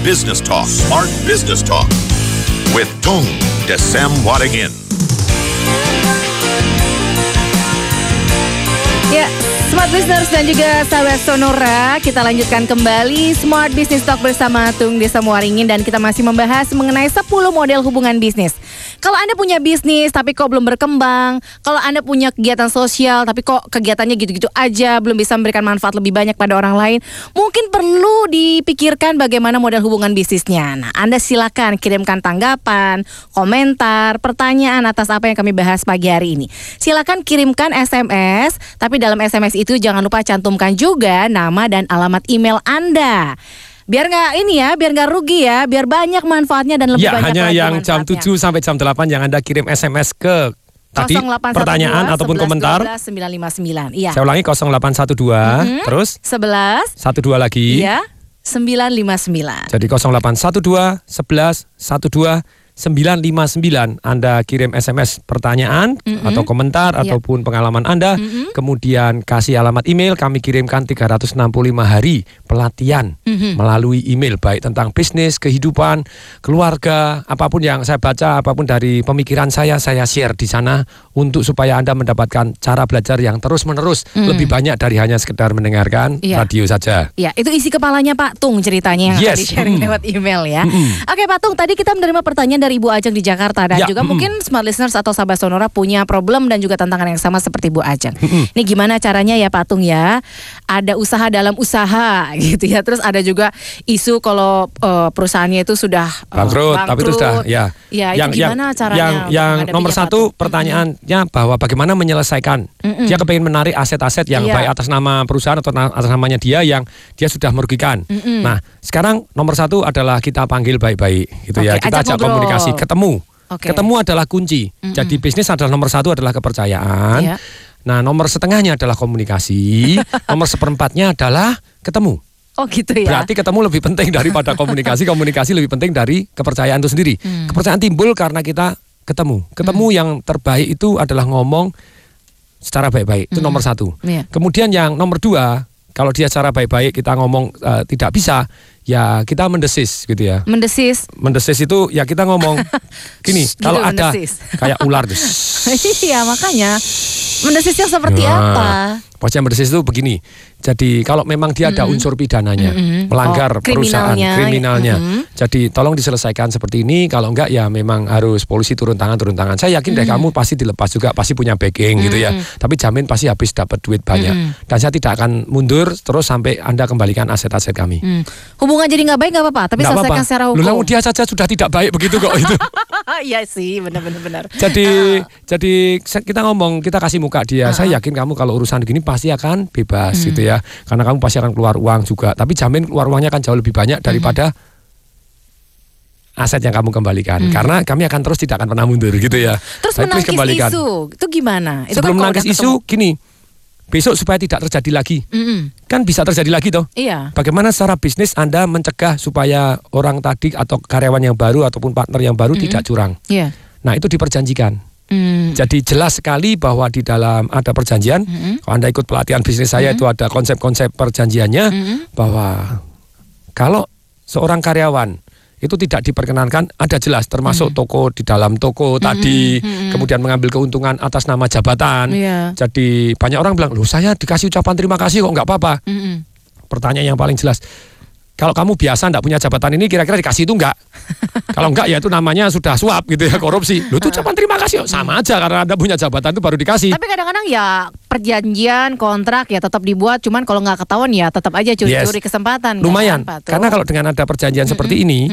S1: Business Talk. Smart Business Talk. With Tung Desem Wadingin.
S2: Smart Business dan juga sahabat Sonora, kita lanjutkan kembali Smart Business Talk bersama Tung Desa Muaringin dan kita masih membahas mengenai 10 model hubungan bisnis. Kalau Anda punya bisnis tapi kok belum berkembang, kalau Anda punya kegiatan sosial tapi kok kegiatannya gitu-gitu aja, belum bisa memberikan manfaat lebih banyak pada orang lain, mungkin perlu dipikirkan bagaimana model hubungan bisnisnya. Nah, Anda silakan kirimkan tanggapan, komentar, pertanyaan atas apa yang kami bahas pagi hari ini. Silakan kirimkan SMS, tapi dalam SMS itu jangan lupa cantumkan juga nama dan alamat email Anda. Biar nggak ini ya, biar nggak rugi ya, biar banyak manfaatnya dan lebih
S3: Ya,
S2: banyak
S3: hanya
S2: lagi
S3: yang jam
S2: manfaatnya.
S3: 7 sampai jam 8 yang Anda kirim SMS ke tadi
S2: 0812
S3: pertanyaan ataupun
S2: 11
S3: komentar.
S2: 12 959. Iya.
S3: Saya ulangi 0812
S2: Mhm.
S3: terus
S2: 11
S3: 12 lagi.
S2: Iya. 959.
S3: Jadi 0812 11 12 959 Anda kirim SMS pertanyaan
S2: Mhm.
S3: atau komentar
S2: Iya.
S3: ataupun pengalaman Anda
S2: Mhm.
S3: kemudian kasih alamat email kami kirimkan 365 hari pelatihan
S2: Mhm.
S3: melalui email baik tentang bisnis, kehidupan, keluarga, apa pun yang saya baca apa pun dari pemikiran saya saya share di sana untuk supaya Anda mendapatkan cara belajar yang terus-menerus
S2: Mhm.
S3: lebih banyak dari hanya sekedar mendengarkan
S2: Iya.
S3: radio saja.
S2: Ya, itu isi kepalanya Pak Tung ceritanya yang
S3: Yes.
S2: tadi sharing
S3: Mm.
S2: lewat email ya.
S3: Mm-mm.
S2: Oke Pak Tung, tadi kita menerima pertanyaan dari Ibu Ajeng di Jakarta dan
S3: Ya,
S2: juga
S3: mm-mm.
S2: mungkin smart listeners atau sahabat sonora punya problem dan juga tantangan yang sama seperti Bu Ajeng.
S3: Mm-mm.
S2: Ini gimana caranya ya Pak Tung ya? Ada usaha dalam usaha gitu ya. Terus ada juga isu kalau eh, perusahaannya itu sudah eh,
S3: bangkrut, tapi itu sudah ya.
S2: Ya, itu gimana caranya
S3: Yang
S2: untuk
S3: yang
S2: menghadapinya,
S3: nomor
S2: Pak
S3: satu pertanyaannya bahwa bagaimana menyelesaikan.
S2: Mm-mm.
S3: Dia kepengen menarik aset-aset yang
S2: Iya.
S3: baik atas nama perusahaan atau atas namanya dia yang dia sudah merugikan.
S2: Mm-mm.
S3: Nah, sekarang nomor satu adalah kita panggil baik-baik, gitu ya.
S2: Oke,
S3: Kita
S2: ajak
S3: ajak
S2: ngobrol.
S3: komunikasi, ketemu.
S2: Oke.
S3: Ketemu adalah kunci.
S2: Mm-mm.
S3: Jadi bisnis adalah nomor satu adalah kepercayaan.
S2: Iya.
S3: Nah, nomor setengahnya adalah komunikasi. nomor seperempatnya adalah ketemu.
S2: Oh gitu ya.
S3: Berarti ketemu lebih penting daripada komunikasi. Komunikasi lebih penting dari kepercayaan itu sendiri.
S2: Hmm.
S3: Kepercayaan timbul karena kita ketemu. Ketemu yang terbaik itu adalah ngomong secara baik-baik. Itu
S2: Hmm.
S3: nomor satu.
S2: Iya.
S3: Kemudian yang nomor dua, kalau dia secara baik-baik kita ngomong eh, tidak bisa, ya kita mendesis gitu ya.
S2: Mendesis.
S3: Mendesis itu ya kita ngomong gini.
S2: Gitu,
S3: kalau ada
S2: mendesis.
S3: kayak ular, dus,
S2: Iya makanya mendesisnya seperti
S3: Nah,
S2: apa?
S3: Pokoknya mendesis itu begini. Jadi kalau memang dia ada
S2: Mm-mm.
S3: unsur pidananya,
S2: Mm-mm.
S3: melanggar
S2: Oh,
S3: perusahaan
S2: kriminalnya.
S3: kriminalnya.
S2: Mm-mm.
S3: Jadi tolong diselesaikan seperti ini. Kalau enggak ya memang harus polisi turun tangan turun tangan. Saya yakin deh
S2: Mm-mm.
S3: kamu pasti dilepas juga, pasti punya backing gitu ya. Tapi jamin pasti habis dapat duit banyak.
S2: Mm-mm.
S3: Dan saya tidak akan mundur terus sampai anda kembalikan aset-aset kami.
S2: Hmm. Hubungan jadi nggak baik nggak apa-apa, tapi
S3: Nggak
S2: selesaikan
S3: apa-apa.
S2: secara
S3: Loh,
S2: hukum.
S3: lah, dia saja sudah tidak baik begitu kok itu.
S2: Iya sih, benar-benar benar.
S3: Jadi
S2: Ah.
S3: jadi kita ngomong kita kasih muka dia. Saya yakin kamu kalau urusan gini pasti akan bebas
S2: Hmm.
S3: gitu ya. Karena kamu pasti akan keluar uang juga. Tapi jamin keluar uangnya akan jauh lebih banyak daripada aset yang kamu kembalikan.
S2: Hmm.
S3: Karena kami akan terus tidak akan pernah mundur gitu ya.
S2: Terus
S3: please
S2: menangkis isu, itu gimana? Itu
S3: Sebelum
S2: kalau
S3: menangkis isu gini. Besok supaya tidak terjadi lagi.
S2: ketemu- Mm-mm.
S3: Kan bisa terjadi lagi toh.
S2: Iya.
S3: Bagaimana secara bisnis Anda mencegah supaya orang tadi atau karyawan yang baru ataupun partner yang baru
S2: Mm-mm.
S3: tidak curang.
S2: Iya.
S3: Nah, itu diperjanjikan.
S2: Hmm.
S3: Jadi jelas sekali bahwa di dalam ada perjanjian.
S2: Mm-mm.
S3: Kalau Anda ikut pelatihan bisnis saya
S2: Mm-mm.
S3: itu ada konsep-konsep perjanjiannya
S2: Mm-mm.
S3: bahwa kalau seorang karyawan itu tidak diperkenankan ada jelas termasuk toko di dalam toko tadi
S2: mm-mm.
S3: kemudian mengambil keuntungan atas nama jabatan.
S2: Iya.
S3: Jadi banyak orang bilang, "Loh, saya dikasih ucapan terima kasih kok nggak apa-apa."
S2: Mm-mm.
S3: Pertanyaan yang paling jelas. Kalau kamu biasa nggak punya jabatan ini kira-kira dikasih itu enggak? Kalau enggak ya itu namanya sudah suap gitu ya korupsi. Loh itu ucapan terima kasih kok sama aja karena Anda punya jabatan itu baru dikasih.
S2: Tapi kadang-kadang ya perjanjian kontrak ya tetap dibuat, cuman kalau nggak ketahuan ya tetap aja curi-curi
S3: Yes.
S2: kesempatan.
S3: Lumayan.
S2: kan?
S3: Karena kalau dengan ada perjanjian seperti ini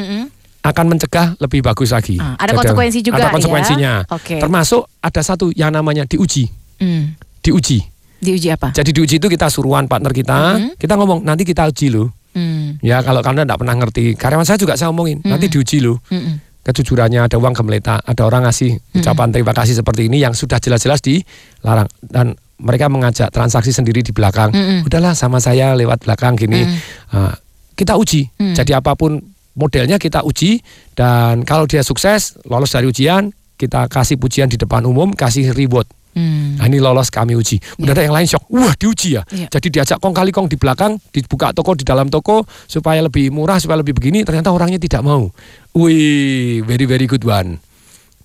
S3: akan mencegah lebih bagus lagi.
S2: Ah, ada
S3: Jadi,
S2: konsekuensi juga
S3: Ada
S2: ya?
S3: konsekuensinya.
S2: Oke.
S3: Termasuk ada satu yang namanya diuji.
S2: Hmm.
S3: Diuji.
S2: Diuji apa?
S3: Jadi diuji itu kita suruhan partner kita,
S2: Mhm.
S3: kita ngomong nanti kita uji loh.
S2: Hmm.
S3: Ya kalau kalian tidak pernah ngerti, karyawan saya juga saya omongin, nanti diuji loh.
S2: Mm-mm.
S3: Kejujurannya ada uang gembletak, ada orang ngasih ucapan terima kasih seperti ini yang sudah jelas-jelas dilarang dan mereka mengajak transaksi sendiri di belakang.
S2: Mm-mm.
S3: Udahlah sama saya lewat belakang gini. Ah, kita uji.
S2: Mm.
S3: Jadi apa pun modelnya kita uji dan kalau dia sukses lolos dari ujian kita kasih pujian di depan umum, kasih reward.
S2: Hmm.
S3: Nah, ini lolos kami uji. Udah ada yang lain shock. Wah diuji ya.
S2: Iya.
S3: Jadi diajak kong kali kong di belakang, dibuka toko di dalam toko supaya lebih murah, supaya lebih begini. Ternyata orangnya tidak mau. Wih, very very good one.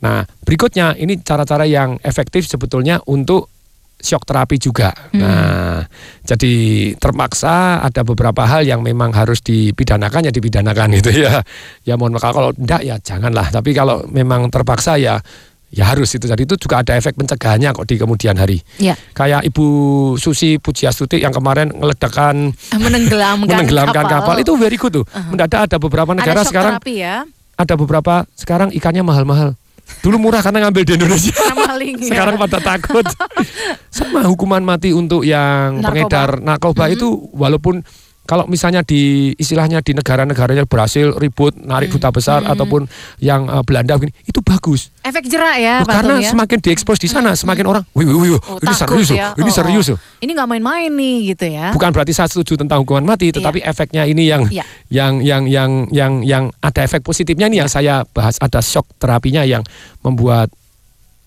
S3: Nah berikutnya ini cara-cara yang efektif sebetulnya untuk shock terapi juga. Nah, jadi terpaksa ada beberapa hal yang memang harus dipidanakan ya dipidanakan gitu ya. Ya mohon maaf kalau enggak ya janganlah. Tapi kalau memang terpaksa ya ya harus itu. Jadi itu juga ada efek pencegahannya kok di kemudian hari.
S2: Ya.
S3: Kayak Ibu Susi Pujiastuti yang kemarin meledakkan
S2: Menenggelamkan,
S3: menenggelamkan kapal. itu very good tuh.
S2: Uh-huh.
S3: Mendadak ada beberapa negara
S2: Ada
S3: sekarang
S2: terapi ya.
S3: ada beberapa sekarang ikannya mahal-mahal. Dulu murah karena ngambil di Indonesia.
S2: Maling ya.
S3: Sekarang pada takut. Sama hukuman mati untuk yang
S2: Narkoba.
S3: pengedar narkoba itu walaupun kalau misalnya di istilahnya di negara-negara yang berhasil ribut narik duta besar ataupun yang eh, Belanda begini, itu bagus.
S2: Efek jerak ya,
S3: Loh, karena
S2: ya.
S3: semakin diekspos di sana semakin orang, wih wih wih,
S2: Oh,
S3: ini serius loh,
S2: ya.
S3: ini
S2: Oh,
S3: serius
S2: oh.
S3: loh.
S2: Ini nggak main-main nih gitu ya.
S3: Bukan berarti saya setuju tentang hukuman mati, tetapi efeknya ini yang,
S2: Iya.
S3: yang yang yang yang yang ada efek positifnya nih yang saya bahas ada shock terapinya yang membuat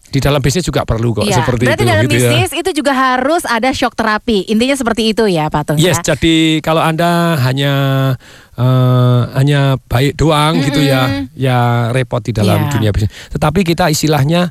S3: di dalam bisnis juga perlu kok
S2: Iya,
S3: seperti
S2: berarti
S3: itu
S2: dalam
S3: gitu ya.
S2: bisnis itu juga harus ada shock terapi. Intinya seperti itu ya, Pak Tung
S3: Yes,
S2: ya.
S3: jadi kalau anda hanya eh, hanya baik doang gitu ya, ya repot di dalam
S2: Iya.
S3: dunia bisnis. Tetapi kita istilahnya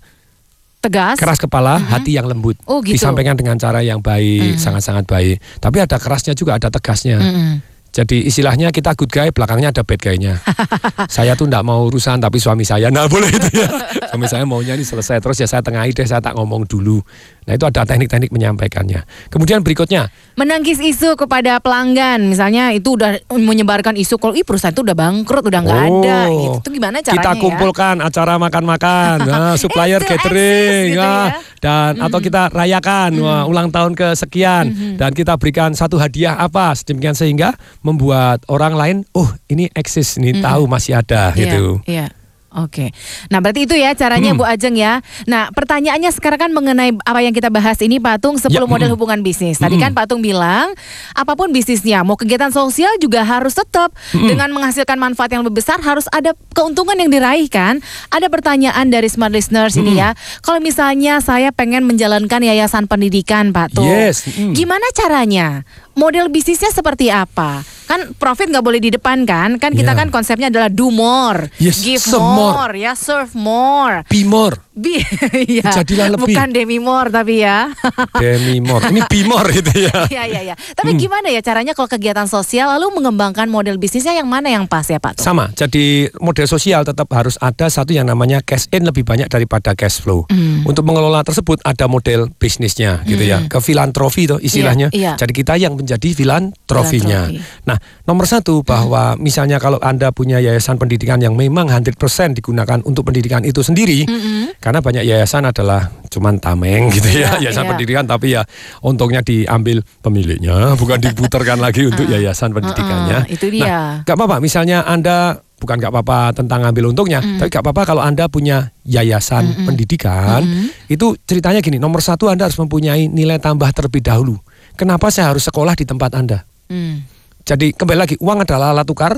S2: Tegas.
S3: keras kepala, hati yang lembut,
S2: Oh, gitu.
S3: disampaikan dengan cara yang baik,
S2: Mm.
S3: sangat-sangat baik. Tapi ada kerasnya juga, ada tegasnya.
S2: Mm-mm.
S3: Jadi istilahnya kita good guy, belakangnya ada bad guy-nya. saya tuh ndak mau urusan, tapi suami saya nah boleh itu ya. Suami saya maunya ini selesai terus ya saya tengahi deh, saya tak ngomong dulu. Nah itu ada teknik-teknik menyampaikannya. Kemudian berikutnya,
S2: Menangkis isu kepada pelanggan, misalnya itu udah menyebarkan isu kalau ih perusahaan itu udah bangkrut, udah nggak ada
S3: Oh,
S2: gitu. Itu gimana caranya
S3: kita
S2: ya?
S3: kumpulkan acara makan-makan, nah, supplier catering,
S2: gitu
S3: nah,
S2: ya.
S3: dan atau kita rayakan wah, ulang tahun ke sekian
S2: Mhm.
S3: dan kita berikan satu hadiah apa sedemikian sehingga membuat orang lain, oh ini eksis, ini
S2: Mhm.
S3: tahu masih ada
S2: Iya,
S3: gitu.
S2: Iya. Oke. Nah, berarti itu ya caranya
S3: Hmm.
S2: Bu Ajeng ya. Nah, pertanyaannya sekarang kan mengenai apa yang kita bahas ini Patung 10
S3: Ya,
S2: model
S3: hmm.
S2: hubungan bisnis. Tadi
S3: Hmm.
S2: kan Patung bilang apa pun bisnisnya, mau kegiatan sosial juga harus tetap
S3: Hmm.
S2: dengan menghasilkan manfaat yang lebih besar harus ada keuntungan yang diraih kan. Ada pertanyaan dari smart listeners ini
S3: Hmm.
S2: ya. Kalau misalnya saya pengen menjalankan yayasan pendidikan Pak Tung.
S3: Yes, hmm.
S2: Gimana caranya? Model bisnisnya seperti apa? Kan profit nggak boleh di depan kan? Kan kita
S3: Yeah.
S2: kan konsepnya adalah do more,
S3: Yes,
S2: give more,
S3: more.
S2: ya serve more.
S3: Be more,
S2: Bi ya.
S3: Jadilah lebih.
S2: Bukan demi more tapi ya.
S3: demi more, ini be more gitu ya.
S2: Iya iya iya. Tapi
S3: Hmm.
S2: gimana ya caranya kalau kegiatan sosial lalu mengembangkan model bisnisnya yang mana yang pas ya Pak? Tung?
S3: Sama, jadi model sosial tetap harus ada satu yang namanya cash in lebih banyak daripada cash flow.
S2: Hmm.
S3: Untuk mengelola tersebut ada model bisnisnya gitu ya,
S2: Hmm.
S3: ke filantropi itu istilahnya.
S2: Iya, iya.
S3: Jadi kita yang menjadi filantrofinya.
S2: Filantropi.
S3: Nah, nomor satu bahwa misalnya kalau anda punya yayasan pendidikan yang memang 100% digunakan untuk pendidikan itu sendiri,
S2: Mm-mm.
S3: Karena banyak yayasan adalah cuman tameng gitu ya,
S2: Iya,
S3: yayasan
S2: iya.
S3: pendidikan tapi ya untungnya diambil pemiliknya, bukan diputarkan lagi untuk yayasan pendidikannya.
S2: Uh-uh, itu dia.
S3: Nah, Gak apa-apa, misalnya Anda bukan gak apa-apa tentang ngambil untungnya,
S2: Mm.
S3: tapi gak apa-apa kalau Anda punya yayasan
S2: Mm-mm.
S3: pendidikan,
S2: Mm-mm.
S3: itu ceritanya gini, nomor satu Anda harus mempunyai nilai tambah terlebih dahulu. Kenapa saya harus sekolah di tempat Anda?
S2: Hmm.
S3: Jadi kembali lagi, uang adalah alat tukar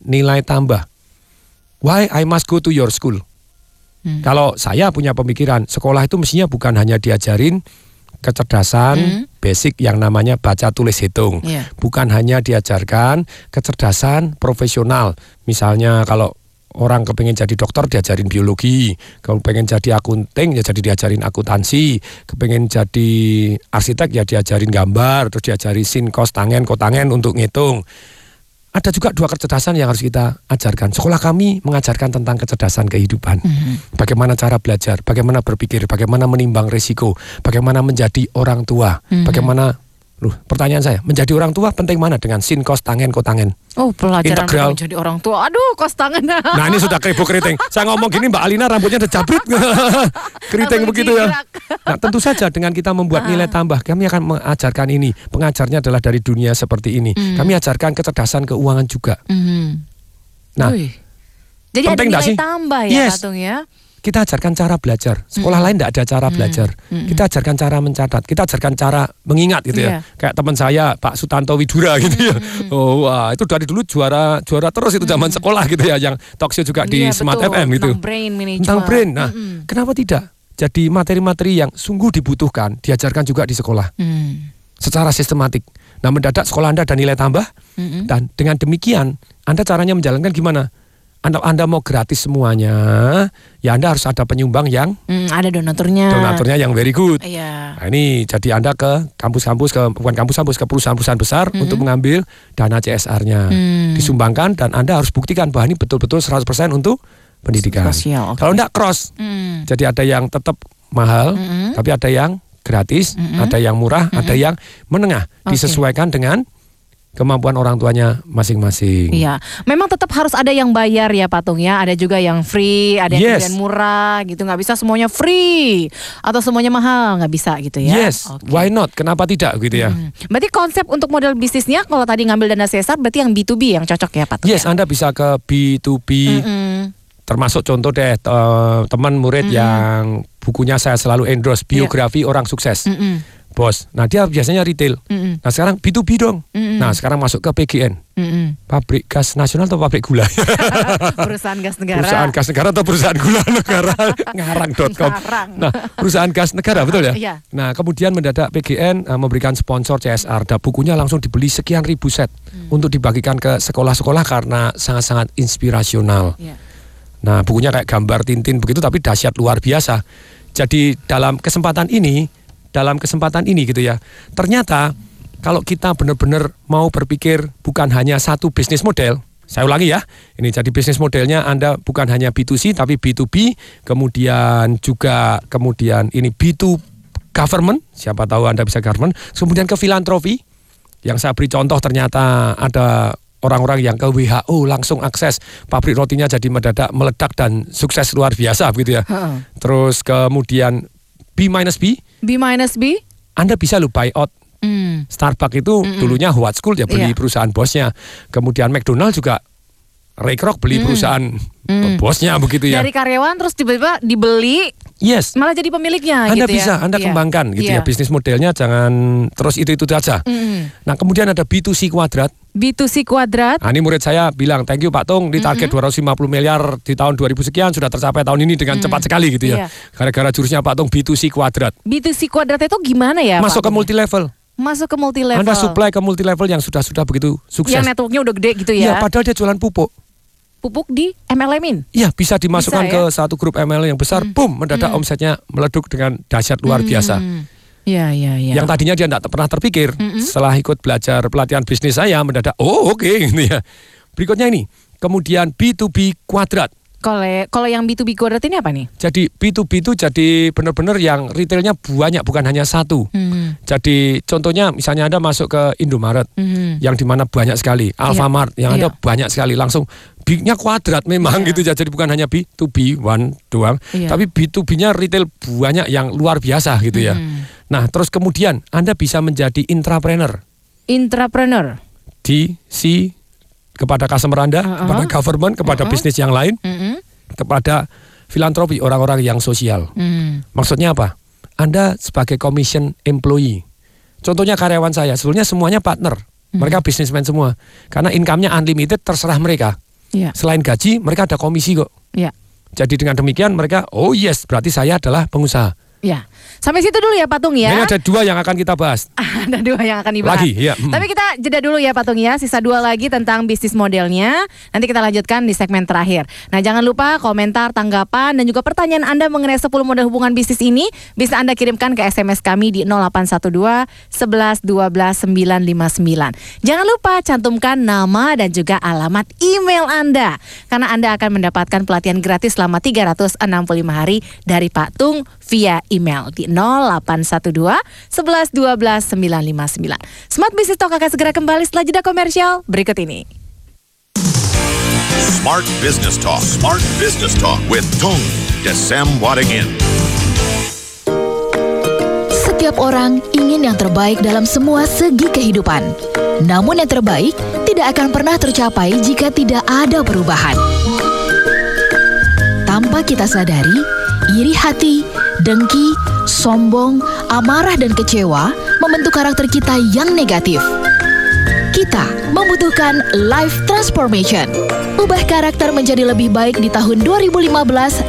S3: nilai tambah. Why I must go to your school?
S2: Hmm.
S3: Kalau saya punya pemikiran, sekolah itu mestinya bukan hanya diajarin kecerdasan
S2: Hmm.
S3: basic yang namanya baca tulis hitung.
S2: Iya.
S3: Bukan hanya diajarkan kecerdasan profesional. Misalnya kalau orang kepengen jadi dokter diajarin biologi, kalau pengen jadi akunting ya jadi diajarin akuntansi, kepengen jadi arsitek ya diajarin gambar, terus diajari sin kos tangen kotangen untuk ngitung. Ada juga dua kecerdasan yang harus kita ajarkan. Sekolah kami mengajarkan tentang kecerdasan kehidupan. Bagaimana cara belajar, bagaimana berpikir, bagaimana menimbang risiko, bagaimana menjadi orang tua,
S2: Mhm.
S3: bagaimana Loh, pertanyaan saya, menjadi orang tua penting mana dengan sin kos tangen kotangen?
S2: Oh pelajaran
S3: Integral.
S2: menjadi orang tua. Aduh kos tangan.
S3: Nah ini sudah keribu keriting. Saya ngomong gini Mbak Alina rambutnya udah jabrit. keriting begitu ya. Nah tentu saja dengan kita membuat nilai tambah, kami akan mengajarkan ini. Pengajarnya adalah dari dunia seperti ini.
S2: Hmm.
S3: Kami ajarkan kecerdasan keuangan juga.
S2: Mhm.
S3: Nah,
S2: Wih. Jadi
S3: penting
S2: ada nilai
S3: sih?
S2: tambah ya
S3: Yes.
S2: Patung ya.
S3: Kita ajarkan cara belajar. Sekolah lain tidak ada cara belajar. Kita ajarkan cara mencatat. Kita ajarkan cara mengingat gitu ya.
S2: Iya.
S3: Kayak teman saya Pak Sutanto Widura gitu ya. Oh wah itu dari dulu juara juara terus itu zaman sekolah gitu ya. Yang talk show juga di
S2: Iya,
S3: Smart
S2: betul.
S3: FM gitu.
S2: Tentang brain.
S3: Tentang brain. Nah, kenapa tidak? Jadi materi-materi yang sungguh dibutuhkan diajarkan juga di sekolah
S2: Hmm.
S3: secara sistematik. Nah, mendadak sekolah Anda ada nilai tambah
S2: Mm-mm.
S3: dan dengan demikian Anda caranya menjalankan gimana? Anda, anda mau gratis semuanya, ya Anda harus ada penyumbang yang
S2: Hmm, ada donaturnya.
S3: donaturnya yang very good.
S2: Iya.
S3: Nah, ini jadi Anda ke kampus-kampus ke bukan kampus-kampus ke perusahaan-perusahaan besar
S2: Mm-mm.
S3: untuk mengambil dana CSR-nya.
S2: Hmm.
S3: Disumbangkan dan Anda harus buktikan bahwa ini betul-betul 100% untuk pendidikan.
S2: Sosial, oke.
S3: Kalau enggak cross.
S2: Hmm.
S3: Jadi ada yang tetap mahal,
S2: Mm-mm.
S3: tapi ada yang gratis,
S2: Mm-mm.
S3: ada yang murah, ada yang menengah,
S2: Oke.
S3: disesuaikan dengan kemampuan orang tuanya masing-masing.
S2: Iya, memang tetap harus ada yang bayar ya patung ya. Ada juga yang free, ada yang
S3: Yes.
S2: kemudian murah gitu. nggak bisa semuanya free atau semuanya mahal nggak bisa gitu ya.
S3: Yes, why not? Kenapa tidak gitu ya?
S2: Berarti konsep untuk model bisnisnya kalau tadi ngambil dana CSR berarti yang B2B yang cocok ya patung.
S3: Yes, Anda bisa ke B2B.
S2: Mm-mm.
S3: Termasuk contoh deh te- teman murid
S2: Mm-mm.
S3: yang bukunya saya selalu endorse biografi orang sukses.
S2: Mm-mm.
S3: Bos. Nah, dia biasanya retail.
S2: Mm-mm.
S3: Nah, sekarang B2B dong.
S2: Mm-mm.
S3: Nah, sekarang masuk ke PGN.
S2: Mm-mm.
S3: Pabrik gas nasional atau pabrik gula?
S2: Perusahaan gas negara.
S3: perusahaan gas negara atau perusahaan gula negara? Ngarang.com.
S2: Ngarang.
S3: Nah, perusahaan gas negara betul ya?
S2: Iya.
S3: Nah, kemudian mendadak PGN eh, memberikan sponsor CSR. Dan bukunya langsung dibeli sekian ribu set
S2: Hmm.
S3: untuk dibagikan ke sekolah-sekolah karena sangat-sangat inspirasional.
S2: Iya.
S3: Nah, bukunya kayak gambar Tintin begitu tapi dahsyat luar biasa. Jadi dalam kesempatan ini, dalam kesempatan ini gitu ya. Ternyata kalau kita benar-benar mau berpikir bukan hanya satu bisnis model, saya ulangi ya. Ini jadi bisnis modelnya Anda bukan hanya B2C tapi B2B, kemudian juga kemudian ini B2 government, siapa tahu Anda bisa government, kemudian ke filantropi. Yang saya beri contoh ternyata ada orang-orang yang ke WHO langsung akses pabrik rotinya jadi mendadak meledak dan sukses luar biasa begitu ya. Terus kemudian B minus B,
S2: B minus B.
S3: Anda bisa lo buy out
S2: Hmm.
S3: Starbucks itu dulunya What School ya beli
S2: Iya.
S3: perusahaan bosnya. Kemudian McDonald juga Ray Kroc beli perusahaan
S2: Mm.
S3: bosnya begitu ya.
S2: Dari karyawan terus tiba-tiba dibeli
S3: Yes.
S2: malah jadi pemiliknya
S3: Anda
S2: gitu ya.
S3: bisa, Anda
S2: Iya.
S3: kembangkan gitu
S2: Iya.
S3: ya bisnis modelnya jangan terus itu itu saja.
S2: Mm.
S3: Nah kemudian ada B2C kuadrat.
S2: B2C kuadrat.
S3: Nah, ini murid saya bilang, thank you Pak Tung, di target 250 miliar di tahun 2000 sekian sudah tercapai tahun ini dengan cepat sekali gitu
S2: Iya.
S3: ya. Gara-gara jurusnya Pak Tung B2C kuadrat.
S2: B2C kuadrat itu gimana ya?
S3: Masuk
S2: Pak
S3: ke multi level.
S2: Masuk ke multi level.
S3: Anda supply ke multi level yang sudah-sudah begitu sukses.
S2: Yang networknya udah gede gitu
S3: Iya,
S2: ya.
S3: padahal dia jualan pupuk.
S2: Pupuk di MLM-in.
S3: Iya, bisa dimasukkan
S2: Bisa, ya?
S3: ke satu grup ML yang besar, boom, mendadak
S2: Hmm.
S3: omsetnya meleduk dengan dahsyat luar biasa.
S2: Iya, iya, iya.
S3: Yang tadinya dia tidak pernah terpikir,
S2: Mm-mm.
S3: setelah ikut belajar pelatihan bisnis saya mendadak, oh oke gitu ya. Berikutnya ini, kemudian B2B kuadrat.
S2: Kalau kalau yang B2B kuadrat ini apa nih?
S3: Jadi B2B itu jadi benar-benar yang retailnya banyak bukan hanya satu.
S2: Hmm.
S3: Jadi contohnya misalnya Anda masuk ke Indomaret
S2: Hmm.
S3: yang di mana banyak sekali, Alfamart yang ada
S2: Iya.
S3: banyak sekali langsung big-nya kuadrat memang gitu ya. Jadi bukan hanya B2B one doang,
S2: Iya.
S3: tapi B2B-nya retail banyak yang luar biasa gitu ya.
S2: Hmm.
S3: Nah, terus kemudian Anda bisa menjadi intrapreneur
S2: Intrapreneur.
S3: di si kepada customer Anda,
S2: Uh-uh.
S3: kepada government, kepada
S2: Uh-uh.
S3: bisnis yang lain,
S2: Mm-mm.
S3: kepada filantropi orang-orang yang sosial.
S2: Hmm.
S3: Maksudnya apa? Anda sebagai commission employee. Contohnya karyawan saya, sebetulnya semuanya partner.
S2: Hmm.
S3: Mereka bisnismen semua. Karena income-nya unlimited terserah mereka.
S2: Iya.
S3: Selain gaji, mereka ada komisi kok.
S2: Iya.
S3: Jadi dengan demikian mereka, oh yes, berarti saya adalah pengusaha.
S2: Ya. Sampai situ dulu ya Patung ya.
S3: Ini ada dua yang akan kita bahas.
S2: ada dua yang akan dibahas.
S3: Lagi, ya.
S2: Tapi kita jeda dulu ya Patung ya. Sisa dua lagi tentang bisnis modelnya. Nanti kita lanjutkan di segmen terakhir. Nah jangan lupa komentar, tanggapan, dan juga pertanyaan Anda mengenai 10 model hubungan bisnis ini bisa Anda kirimkan ke SMS kami di 0812 11 12 959. Jangan lupa cantumkan nama dan juga alamat email Anda. Karena Anda akan mendapatkan pelatihan gratis selama 365 hari dari Pak Tung via email di 0812 11 12 959. Smart Business Talk akan segera kembali setelah jeda komersial berikut ini.
S1: Smart Business Talk. Smart Business Talk with Tung Desem Wadingin.
S9: Setiap orang ingin yang terbaik dalam semua segi kehidupan. Namun yang terbaik tidak akan pernah tercapai jika tidak ada perubahan. Tanpa kita sadari, iri hati, dengki, sombong, amarah dan kecewa membentuk karakter kita yang negatif. Kita membutuhkan life transformation. Ubah karakter menjadi lebih baik di tahun 2015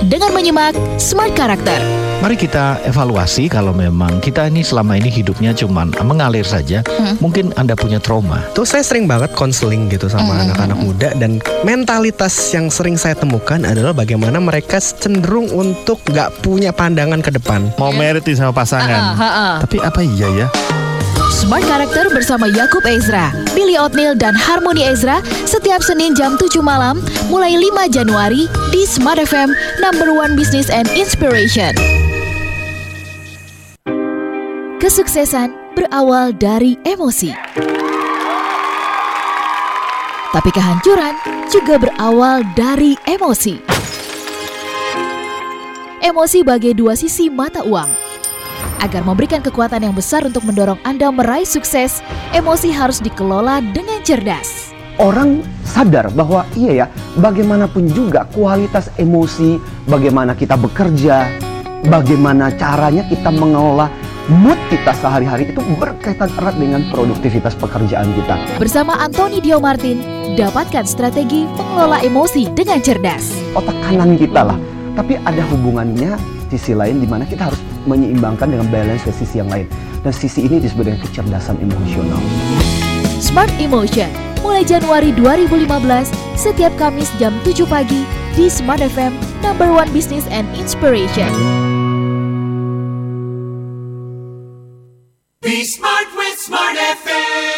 S9: dengan menyimak Smart Karakter.
S15: Mari kita evaluasi kalau memang kita ini selama ini hidupnya cuman mengalir saja. Mungkin Anda punya trauma.
S16: Tuh saya sering banget konseling gitu sama anak-anak muda dan mentalitas yang sering saya temukan adalah bagaimana mereka cenderung untuk nggak punya pandangan ke depan.
S15: Mau merit nih sama pasangan.
S9: Ah, ah, ah.
S15: Tapi apa iya ya?
S9: Smart Karakter bersama Yakub Ezra, Billy Oatmeal dan Harmony Ezra setiap Senin jam 7 malam mulai 5 Januari di Smart FM Number One Business and Inspiration. Kesuksesan berawal dari emosi. Tapi kehancuran juga berawal dari emosi. Emosi bagai dua sisi mata uang. Agar memberikan kekuatan yang besar untuk mendorong Anda meraih sukses, emosi harus dikelola dengan cerdas.
S17: orang sadar bahwa iya ya, bagaimanapun juga kualitas emosi, bagaimana kita bekerja, bagaimana caranya kita mengelola mood kita sehari-hari itu berkaitan erat dengan produktivitas pekerjaan kita.
S9: Bersama Anthony Dio Martin, dapatkan strategi mengelola emosi dengan cerdas.
S17: Otak kanan kita lah, tapi ada hubungannya sisi lain di mana kita harus menyeimbangkan dengan balance ke sisi yang lain. Dan sisi ini disebut dengan kecerdasan emosional.
S9: Smart Emotion, mulai Januari 2015, setiap Kamis jam 7 pagi di Smart FM, number one business and inspiration.
S14: Be smart with Smart FM.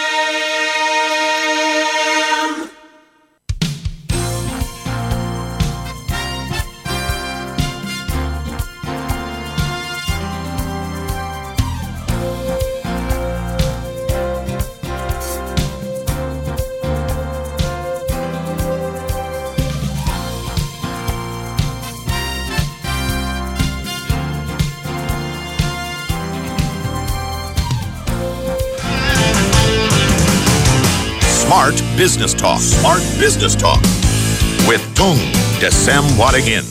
S1: Business Talk. Smart Business Talk. With Tung Desem Wadingin.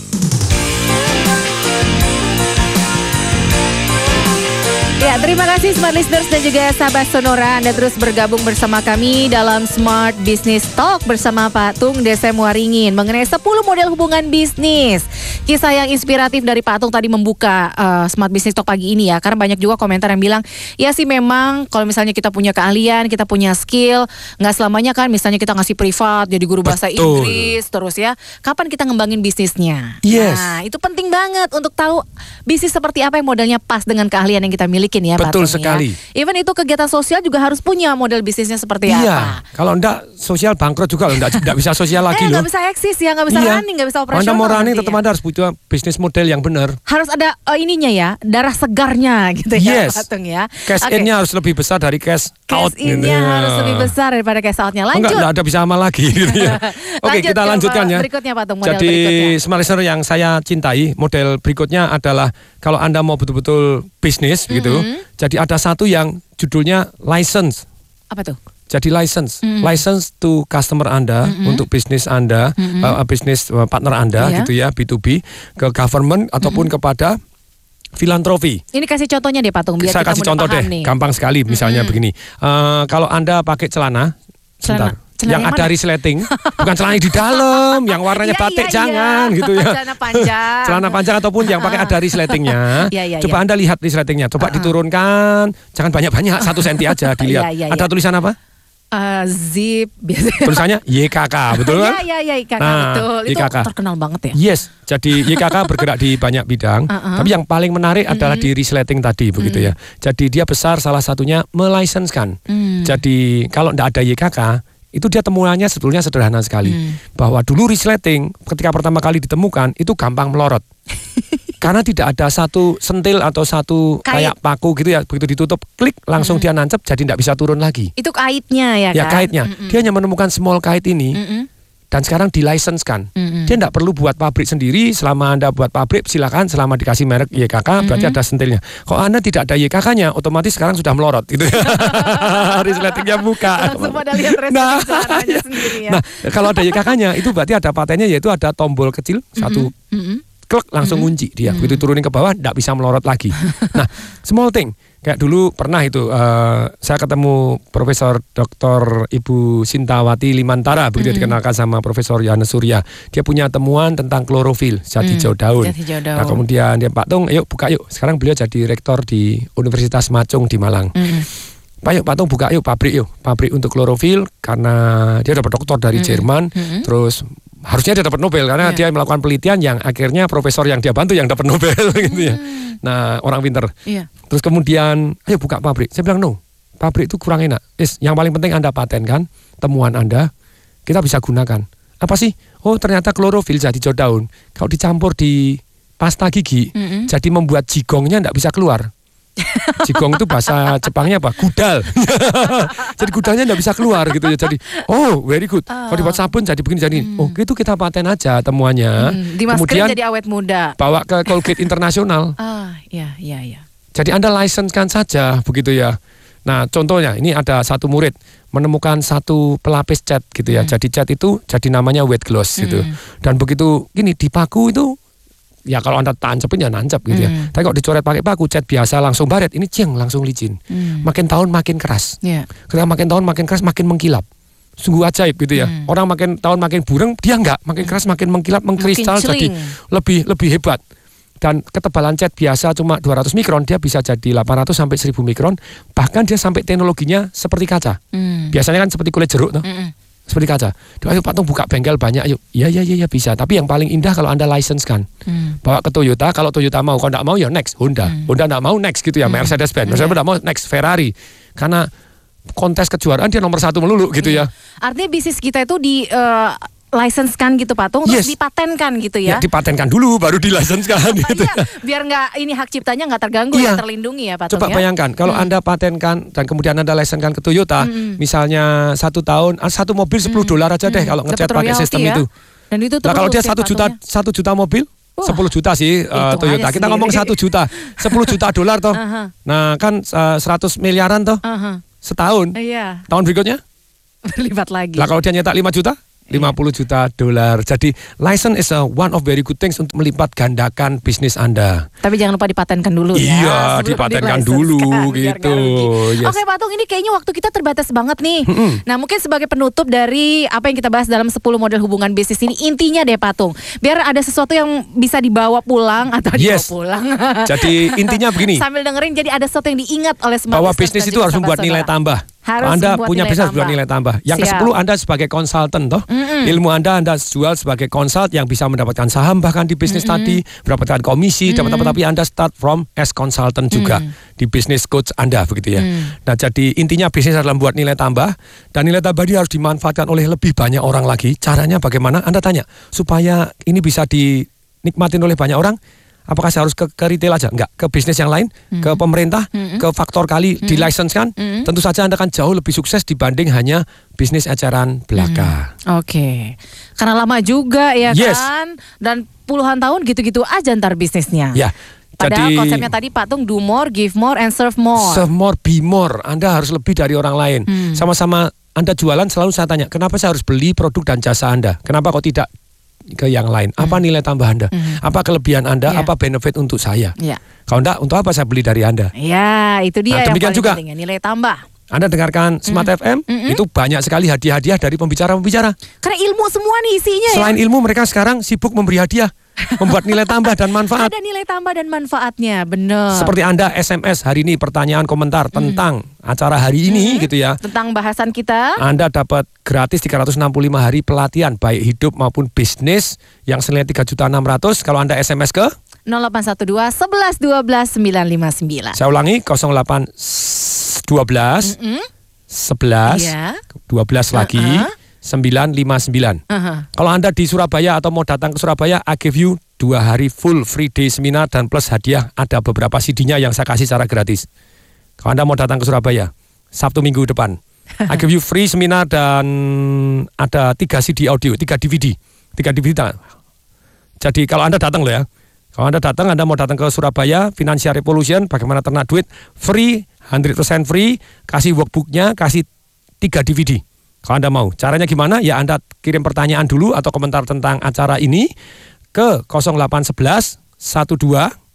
S2: Ya, terima kasih Smart Listeners dan juga sahabat Sonora. Anda terus bergabung bersama kami dalam Smart Business Talk bersama Pak Tung Desem Waringin mengenai 10 model hubungan bisnis. Kisah yang inspiratif dari Pak Tung tadi membuka uh, Smart Business Talk pagi ini ya. Karena banyak juga komentar yang bilang, ya sih memang kalau misalnya kita punya keahlian, kita punya skill, nggak selamanya kan misalnya kita ngasih privat jadi guru bahasa
S3: Betul.
S2: Inggris terus ya. Kapan kita ngembangin bisnisnya?
S3: Yes.
S2: Nah, itu penting banget untuk tahu bisnis seperti apa yang modelnya pas dengan keahlian yang kita milikin ya, Pak
S3: Betul
S2: ya.
S3: sekali.
S2: Even itu kegiatan sosial juga harus punya model bisnisnya seperti
S3: Iya,
S2: apa.
S3: kalau enggak sosial bangkrut juga loh, enggak, enggak bisa sosial lagi
S2: eh,
S3: loh.
S2: nggak bisa eksis ya, nggak bisa
S3: Iya.
S2: running, nggak bisa operasional.
S3: Anda mau running tetap
S2: ya.
S3: Anda harus butuh bisnis model yang benar.
S2: harus ada eh, ininya ya, darah segarnya gitu ya,
S3: Yes.
S2: Pak Tung ya.
S3: Cash
S2: Oke.
S3: in-nya harus lebih besar dari cash, out.
S2: Cash in-nya
S3: gitu.
S2: harus lebih besar daripada cash out-nya.
S3: Oh, Enggak,
S2: Lanjut.
S3: enggak ada bisa amal lagi gitu ya. Oke,
S2: Lanjut
S3: kita lanjutkan ya.
S2: berikutnya, Pak Tung, model
S3: Jadi
S2: berikutnya.
S3: smart listener yang saya cintai, model berikutnya adalah kalau Anda mau betul-betul bisnis gitu.
S2: Mm-hmm.
S3: Jadi ada satu yang judulnya license.
S2: Apa tuh?
S3: Jadi license,
S2: Mm.
S3: license to customer Anda
S2: Mm-mm.
S3: untuk bisnis Anda,
S2: Mm-mm.
S3: uh, bisnis uh, partner Anda
S2: Iya.
S3: gitu ya, B2B ke government ataupun kepada filantropi.
S2: Ini kasih contohnya deh Pak Tung biar
S3: Saya
S2: kita
S3: kasih contoh
S2: paham
S3: deh,
S2: nih.
S3: gampang sekali misalnya
S2: Mm-mm.
S3: begini. Eh, kalau Anda pakai celana,
S2: Celana-
S3: sebentar,
S2: celana
S3: yang
S2: yang
S3: ada resleting, bukan celana di dalam, yang warnanya
S2: Iya,
S3: batik
S2: iya,
S3: jangan
S2: iya.
S3: gitu ya.
S2: Celana panjang.
S3: Celana panjang ataupun yang pakai ada resletingnya.
S2: Iya, iya,
S3: Coba
S2: iya.
S3: Anda lihat resletingnya, coba diturunkan, jangan banyak-banyak, satu senti aja dilihat.
S2: Iya, iya,
S3: ada
S2: iya.
S3: tulisan apa?
S2: Eh, zip biasanya.
S3: Tulisannya YKK, betul kan?
S2: Iya, iya, iya, IKK
S3: Nah,
S2: betul. Itu
S3: IKK.
S2: terkenal banget ya.
S3: Yes, jadi YKK bergerak di banyak bidang,
S2: Uh-uh.
S3: tapi yang paling menarik adalah di resleting tadi begitu ya. Jadi dia besar salah satunya melisenskan.
S2: Hmm.
S3: Jadi kalau tidak ada YKK, itu dia temuannya sebetulnya sederhana sekali.
S2: Hmm.
S3: Bahwa dulu resleting ketika pertama kali ditemukan itu gampang melorot. Karena tidak ada satu sentil atau satu
S2: Kait.
S3: kayak paku gitu ya, begitu ditutup klik langsung dia nancep jadi tidak bisa turun lagi.
S2: Itu kaitnya ya,
S3: Ya
S2: kan?
S3: kaitnya,
S2: Mm-mm.
S3: dia hanya menemukan small kait ini
S2: Mm-mm.
S3: dan sekarang dilisenskan.
S2: Mm-mm.
S3: Dia tidak perlu buat pabrik sendiri. Selama anda buat pabrik, silakan. Selama dikasih merek YKK, berarti
S2: Mm-mm.
S3: ada sentilnya. Kalau anda tidak ada YKK-nya, otomatis sekarang sudah melorot gitu. Resletingnya buka.
S2: Langsung pada lihat resleting
S3: Nah,
S2: sendiri ya.
S3: Nah, kalau ada YKK-nya, itu berarti ada patennya yaitu ada tombol kecil satu
S2: Mm-mm.
S3: Klek langsung kunci dia.
S2: Hmm.
S3: Begitu turunin ke bawah tidak bisa melorot lagi. nah, small thing. Kayak dulu pernah itu eh, saya ketemu Profesor Dr. Ibu Sintawati Limantara begitu
S2: Hmm.
S3: dikenalkan sama Profesor Yohanes Surya. Dia punya temuan tentang klorofil
S2: Hmm,
S3: hijau daun.
S2: zat hijau daun.
S3: Nah, kemudian dia Pak Tung, ayo buka yuk. Sekarang beliau jadi rektor di Universitas Macung di Malang.
S2: Hmm.
S3: Pak yuk, Pak Tung buka yuk pabrik yuk. Pabrik untuk klorofil karena dia dapat doktor dari
S2: Mm-mm.
S3: Jerman.
S2: Mm-mm.
S3: Terus harusnya dia dapat Nobel karena
S2: Iya.
S3: dia melakukan penelitian yang akhirnya profesor yang dia bantu yang dapat Nobel gitu ya. Nah, orang pinter.
S2: Iya.
S3: Terus kemudian ayo buka pabrik. Saya bilang no. Pabrik itu kurang enak. Is, yang paling penting Anda patenkan temuan Anda kita bisa gunakan. Apa sih? Oh, ternyata klorofil jadi daun. Kalau dicampur di pasta gigi,
S2: Mm-mm.
S3: jadi membuat jigongnya tidak bisa keluar. Jigong itu bahasa Jepangnya apa? Gudal. jadi gudalnya tidak bisa keluar gitu ya. Jadi, oh very good. Kalau dibuat sabun jadi begini jadi. Oh itu kita paten aja temuannya.
S2: Hmm, Dimaskerin jadi awet muda.
S3: bawa ke Colgate internasional.
S2: Ah, ya, ya, ya.
S3: Jadi Anda license-kan saja begitu ya. Nah, contohnya ini ada satu murid menemukan satu pelapis cat gitu ya. Jadi cat itu jadi namanya wet gloss gitu.
S2: Hmm.
S3: Dan begitu gini dipaku itu ya kalau Anda tancepin ya nancep gitu ya.
S2: Hmm.
S3: Tapi kalau dicoret pakai paku cat biasa langsung baret, ini cieng langsung licin.
S2: Hmm.
S3: Makin tahun makin keras.
S2: Ya.
S3: Ketika makin tahun makin keras makin mengkilap. Sungguh ajaib gitu ya.
S2: Hmm.
S3: Orang makin tahun makin bureng, dia enggak, makin keras makin mengkilap, mengkristal jadi lebih lebih hebat. Dan ketebalan cat biasa cuma 200 mikron, dia bisa jadi 800 sampai 1000 mikron, bahkan dia sampai teknologinya seperti kaca.
S2: Hmm.
S3: Biasanya kan seperti kulit jeruk tuh.
S2: Mm-mm.
S3: Seperti kaca. Ayo Pak Tung buka bengkel banyak ayo. Iya iya iya ya, bisa, tapi yang paling indah kalau Anda license kan.
S2: Hmm.
S3: Bawa ke Toyota, kalau Toyota mau, kalau enggak mau ya next Honda. Honda enggak mau next gitu ya, Mercedes Benz. Mercedes enggak mau next Ferrari. Karena kontes kejuaraan dia nomor satu melulu gitu ya.
S2: Artinya bisnis kita itu di eh, license kan gitu patung terus
S3: Yes.
S2: dipatenkan gitu
S3: Ya,
S2: ya.
S3: dipatenkan dulu baru di license kan gitu.
S2: Iya, biar nggak ini hak ciptanya nggak terganggu
S3: Iya.
S2: ya terlindungi ya patung
S3: Coba
S2: ya.
S3: bayangkan kalau
S2: Hmm.
S3: Anda patenkan dan kemudian Anda lisenkan ke Toyota,
S2: Mm-mm.
S3: misalnya satu tahun, ah, satu mobil 10 dolar aja deh kalau
S2: Dapat
S3: ngecat pakai sistem
S2: ya.
S3: itu.
S2: Dan itu
S3: Nah kalau
S2: terus
S3: dia
S2: ya
S3: satu juta
S2: patungnya.
S3: satu juta mobil. 10 juta sih uh, Toyota. Kita ngomong
S2: sendiri.
S3: satu juta, 10 juta dolar toh.
S2: Aha.
S3: Nah kan uh, 100 miliaran toh
S2: Aha.
S3: setahun.
S2: Iya,
S3: Tahun berikutnya,
S2: berlipat lagi.
S3: lah kalau dia nyetak 5 juta, 50 juta dolar. Jadi license is a one of very good things untuk melipat gandakan bisnis Anda.
S2: Tapi jangan lupa dipatenkan dulu ya.
S3: Iya, dipatenkan dulu
S2: biar
S3: gitu. Yes.
S2: Oke Patung, ini kayaknya waktu kita terbatas banget nih.
S3: Mm-mm.
S2: Nah mungkin sebagai penutup dari apa yang kita bahas dalam 10 model hubungan bisnis ini, intinya deh Patung. Biar ada sesuatu yang bisa dibawa pulang atau dibawa
S3: Yes.
S2: pulang.
S3: Jadi intinya begini.
S2: Sambil dengerin jadi ada sesuatu yang diingat oleh semua
S3: bahwa bisnis itu harus membuat nilai tambah.
S2: Harus
S3: anda punya
S2: nilai
S3: bisnis buat
S2: tambah.
S3: nilai tambah. Yang
S2: Siap.
S3: ke-10 Anda sebagai konsultan toh.
S2: Mm-mm.
S3: Ilmu Anda Anda jual sebagai konsult yang bisa mendapatkan saham bahkan di bisnis
S2: Mm-mm.
S3: tadi, mendapatkan komisi, dapat
S2: Mm-mm.
S3: apa tapi Anda start from as consultant juga di bisnis coach Anda begitu ya.
S2: Mm.
S3: Nah, jadi intinya bisnis adalah membuat nilai tambah dan nilai tambah ini harus dimanfaatkan oleh lebih banyak orang lagi. Caranya bagaimana? Anda tanya supaya ini bisa dinikmatin oleh banyak orang. Apakah saya harus ke, ke retail aja? Enggak, ke bisnis yang lain, ke pemerintah,
S2: Mm-mm.
S3: ke faktor kali di license kan?
S2: Mm-mm.
S3: Tentu saja Anda akan jauh lebih sukses dibanding hanya bisnis eceran belaka.
S2: Oke, karena lama juga ya
S3: Yes.
S2: kan, dan puluhan tahun gitu-gitu aja ntar bisnisnya.
S3: Ya.
S2: Padahal
S3: jadi
S2: konsepnya tadi Patung do more, give more, and serve more.
S3: serve more, be more. Anda harus lebih dari orang lain.
S2: Hmm.
S3: Sama-sama Anda jualan selalu saya tanya, kenapa saya harus beli produk dan jasa Anda? Kenapa kok tidak ke yang lain? Apa nilai tambah Anda?
S2: Hmm.
S3: Apa kelebihan Anda?
S2: Ya.
S3: Apa benefit untuk saya?
S2: Ya,
S3: Kalau enggak, untuk apa saya beli dari Anda?
S2: ya itu dia
S3: Nah,
S2: yang
S3: demikian
S2: paling
S3: juga.
S2: penting ya, nilai tambah.
S3: Anda dengarkan Smart FM,
S2: Mm-mm.
S3: itu banyak sekali hadiah-hadiah dari pembicara-pembicara.
S2: Karena ilmu semua nih isinya
S3: Selain
S2: ya.
S3: ilmu, mereka sekarang sibuk memberi hadiah, membuat nilai tambah dan manfaat.
S2: Ada nilai tambah dan manfaatnya, bener.
S3: Seperti Anda SMS hari ini pertanyaan komentar tentang acara hari ini gitu ya.
S2: tentang bahasan kita.
S3: Anda dapat gratis 365 hari pelatihan baik hidup maupun bisnis yang senilai 3.600 kalau Anda SMS ke
S2: 0812 11 12 959.
S3: saya ulangi 08 12
S2: Mm-mm.
S3: 11
S2: Iya.
S3: 12 lagi
S2: Uh-uh.
S3: 959.
S2: Aha.
S3: Kalau Anda di Surabaya atau mau datang ke Surabaya, I give you dua hari full free day seminar dan plus hadiah ada beberapa CD-nya yang saya kasih secara gratis. Kalau Anda mau datang ke Surabaya, Sabtu minggu depan, I give you free seminar dan ada tiga CD audio, tiga DVD, tiga DVD. Jadi kalau Anda datang loh ya, kalau Anda datang, Anda mau datang ke Surabaya, Financial Revolution, bagaimana ternak duit, free, 100% free, kasih workbooknya, kasih tiga DVD. Kalau Anda mau, caranya gimana? Ya Anda kirim pertanyaan dulu atau komentar tentang acara ini ke ke 0811 12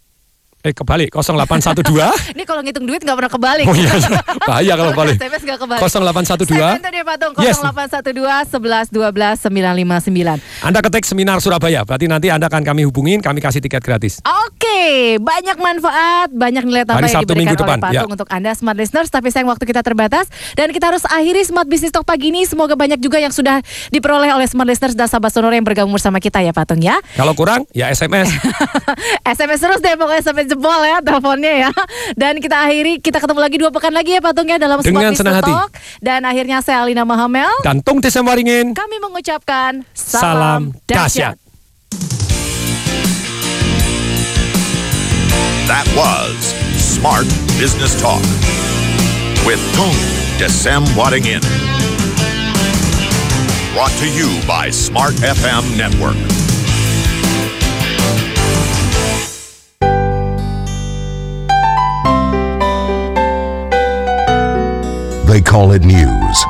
S3: eh kebalik 0812
S2: Ini kalau ngitung duit nggak pernah kebalik.
S3: Oh iya, iya. bahaya kalau balik.
S2: SMS nggak kebalik.
S3: 0812.
S2: Saya minta dia patung
S3: Yes.
S2: 0812 11 12 959.
S3: Anda ketik seminar Surabaya, berarti nanti Anda akan kami hubungin, kami kasih tiket gratis.
S2: Oke, banyak manfaat, banyak nilai tambah
S3: Hari
S2: yang
S3: Sabtu
S2: diberikan oleh
S3: depan,
S2: Patung
S3: ya.
S2: untuk Anda smart listeners. Tapi sayang waktu kita terbatas dan kita harus akhiri smart business talk pagi ini. Semoga banyak juga yang sudah diperoleh oleh smart listeners dan sahabat sonora yang bergabung bersama kita ya Patung ya.
S3: Kalau kurang, ya SMS.
S2: SMS terus deh pokoknya sampai jebol ya teleponnya ya. Dan kita akhiri, kita ketemu lagi dua pekan lagi ya Patung ya dalam
S3: Dengan
S2: smart business
S3: hati.
S2: talk. Dan akhirnya saya Alina Mahamel.
S3: Dan Tung Desem Waringin.
S2: Kami mengucapkan
S3: Salam
S2: salam,
S3: dahsyat.
S1: That was Smart Business Talk with Tung Desem Wadding In. Brought to you by Smart FM Network.
S10: They call it news,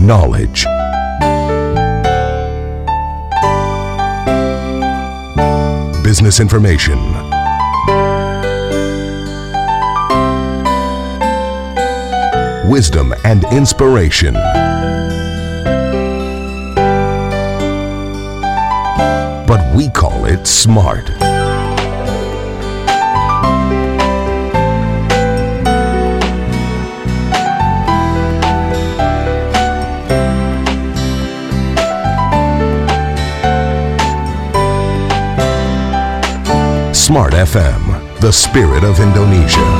S10: knowledge, business information. Wisdom and inspiration. But we call it smart. Smart FM, the spirit of Indonesia.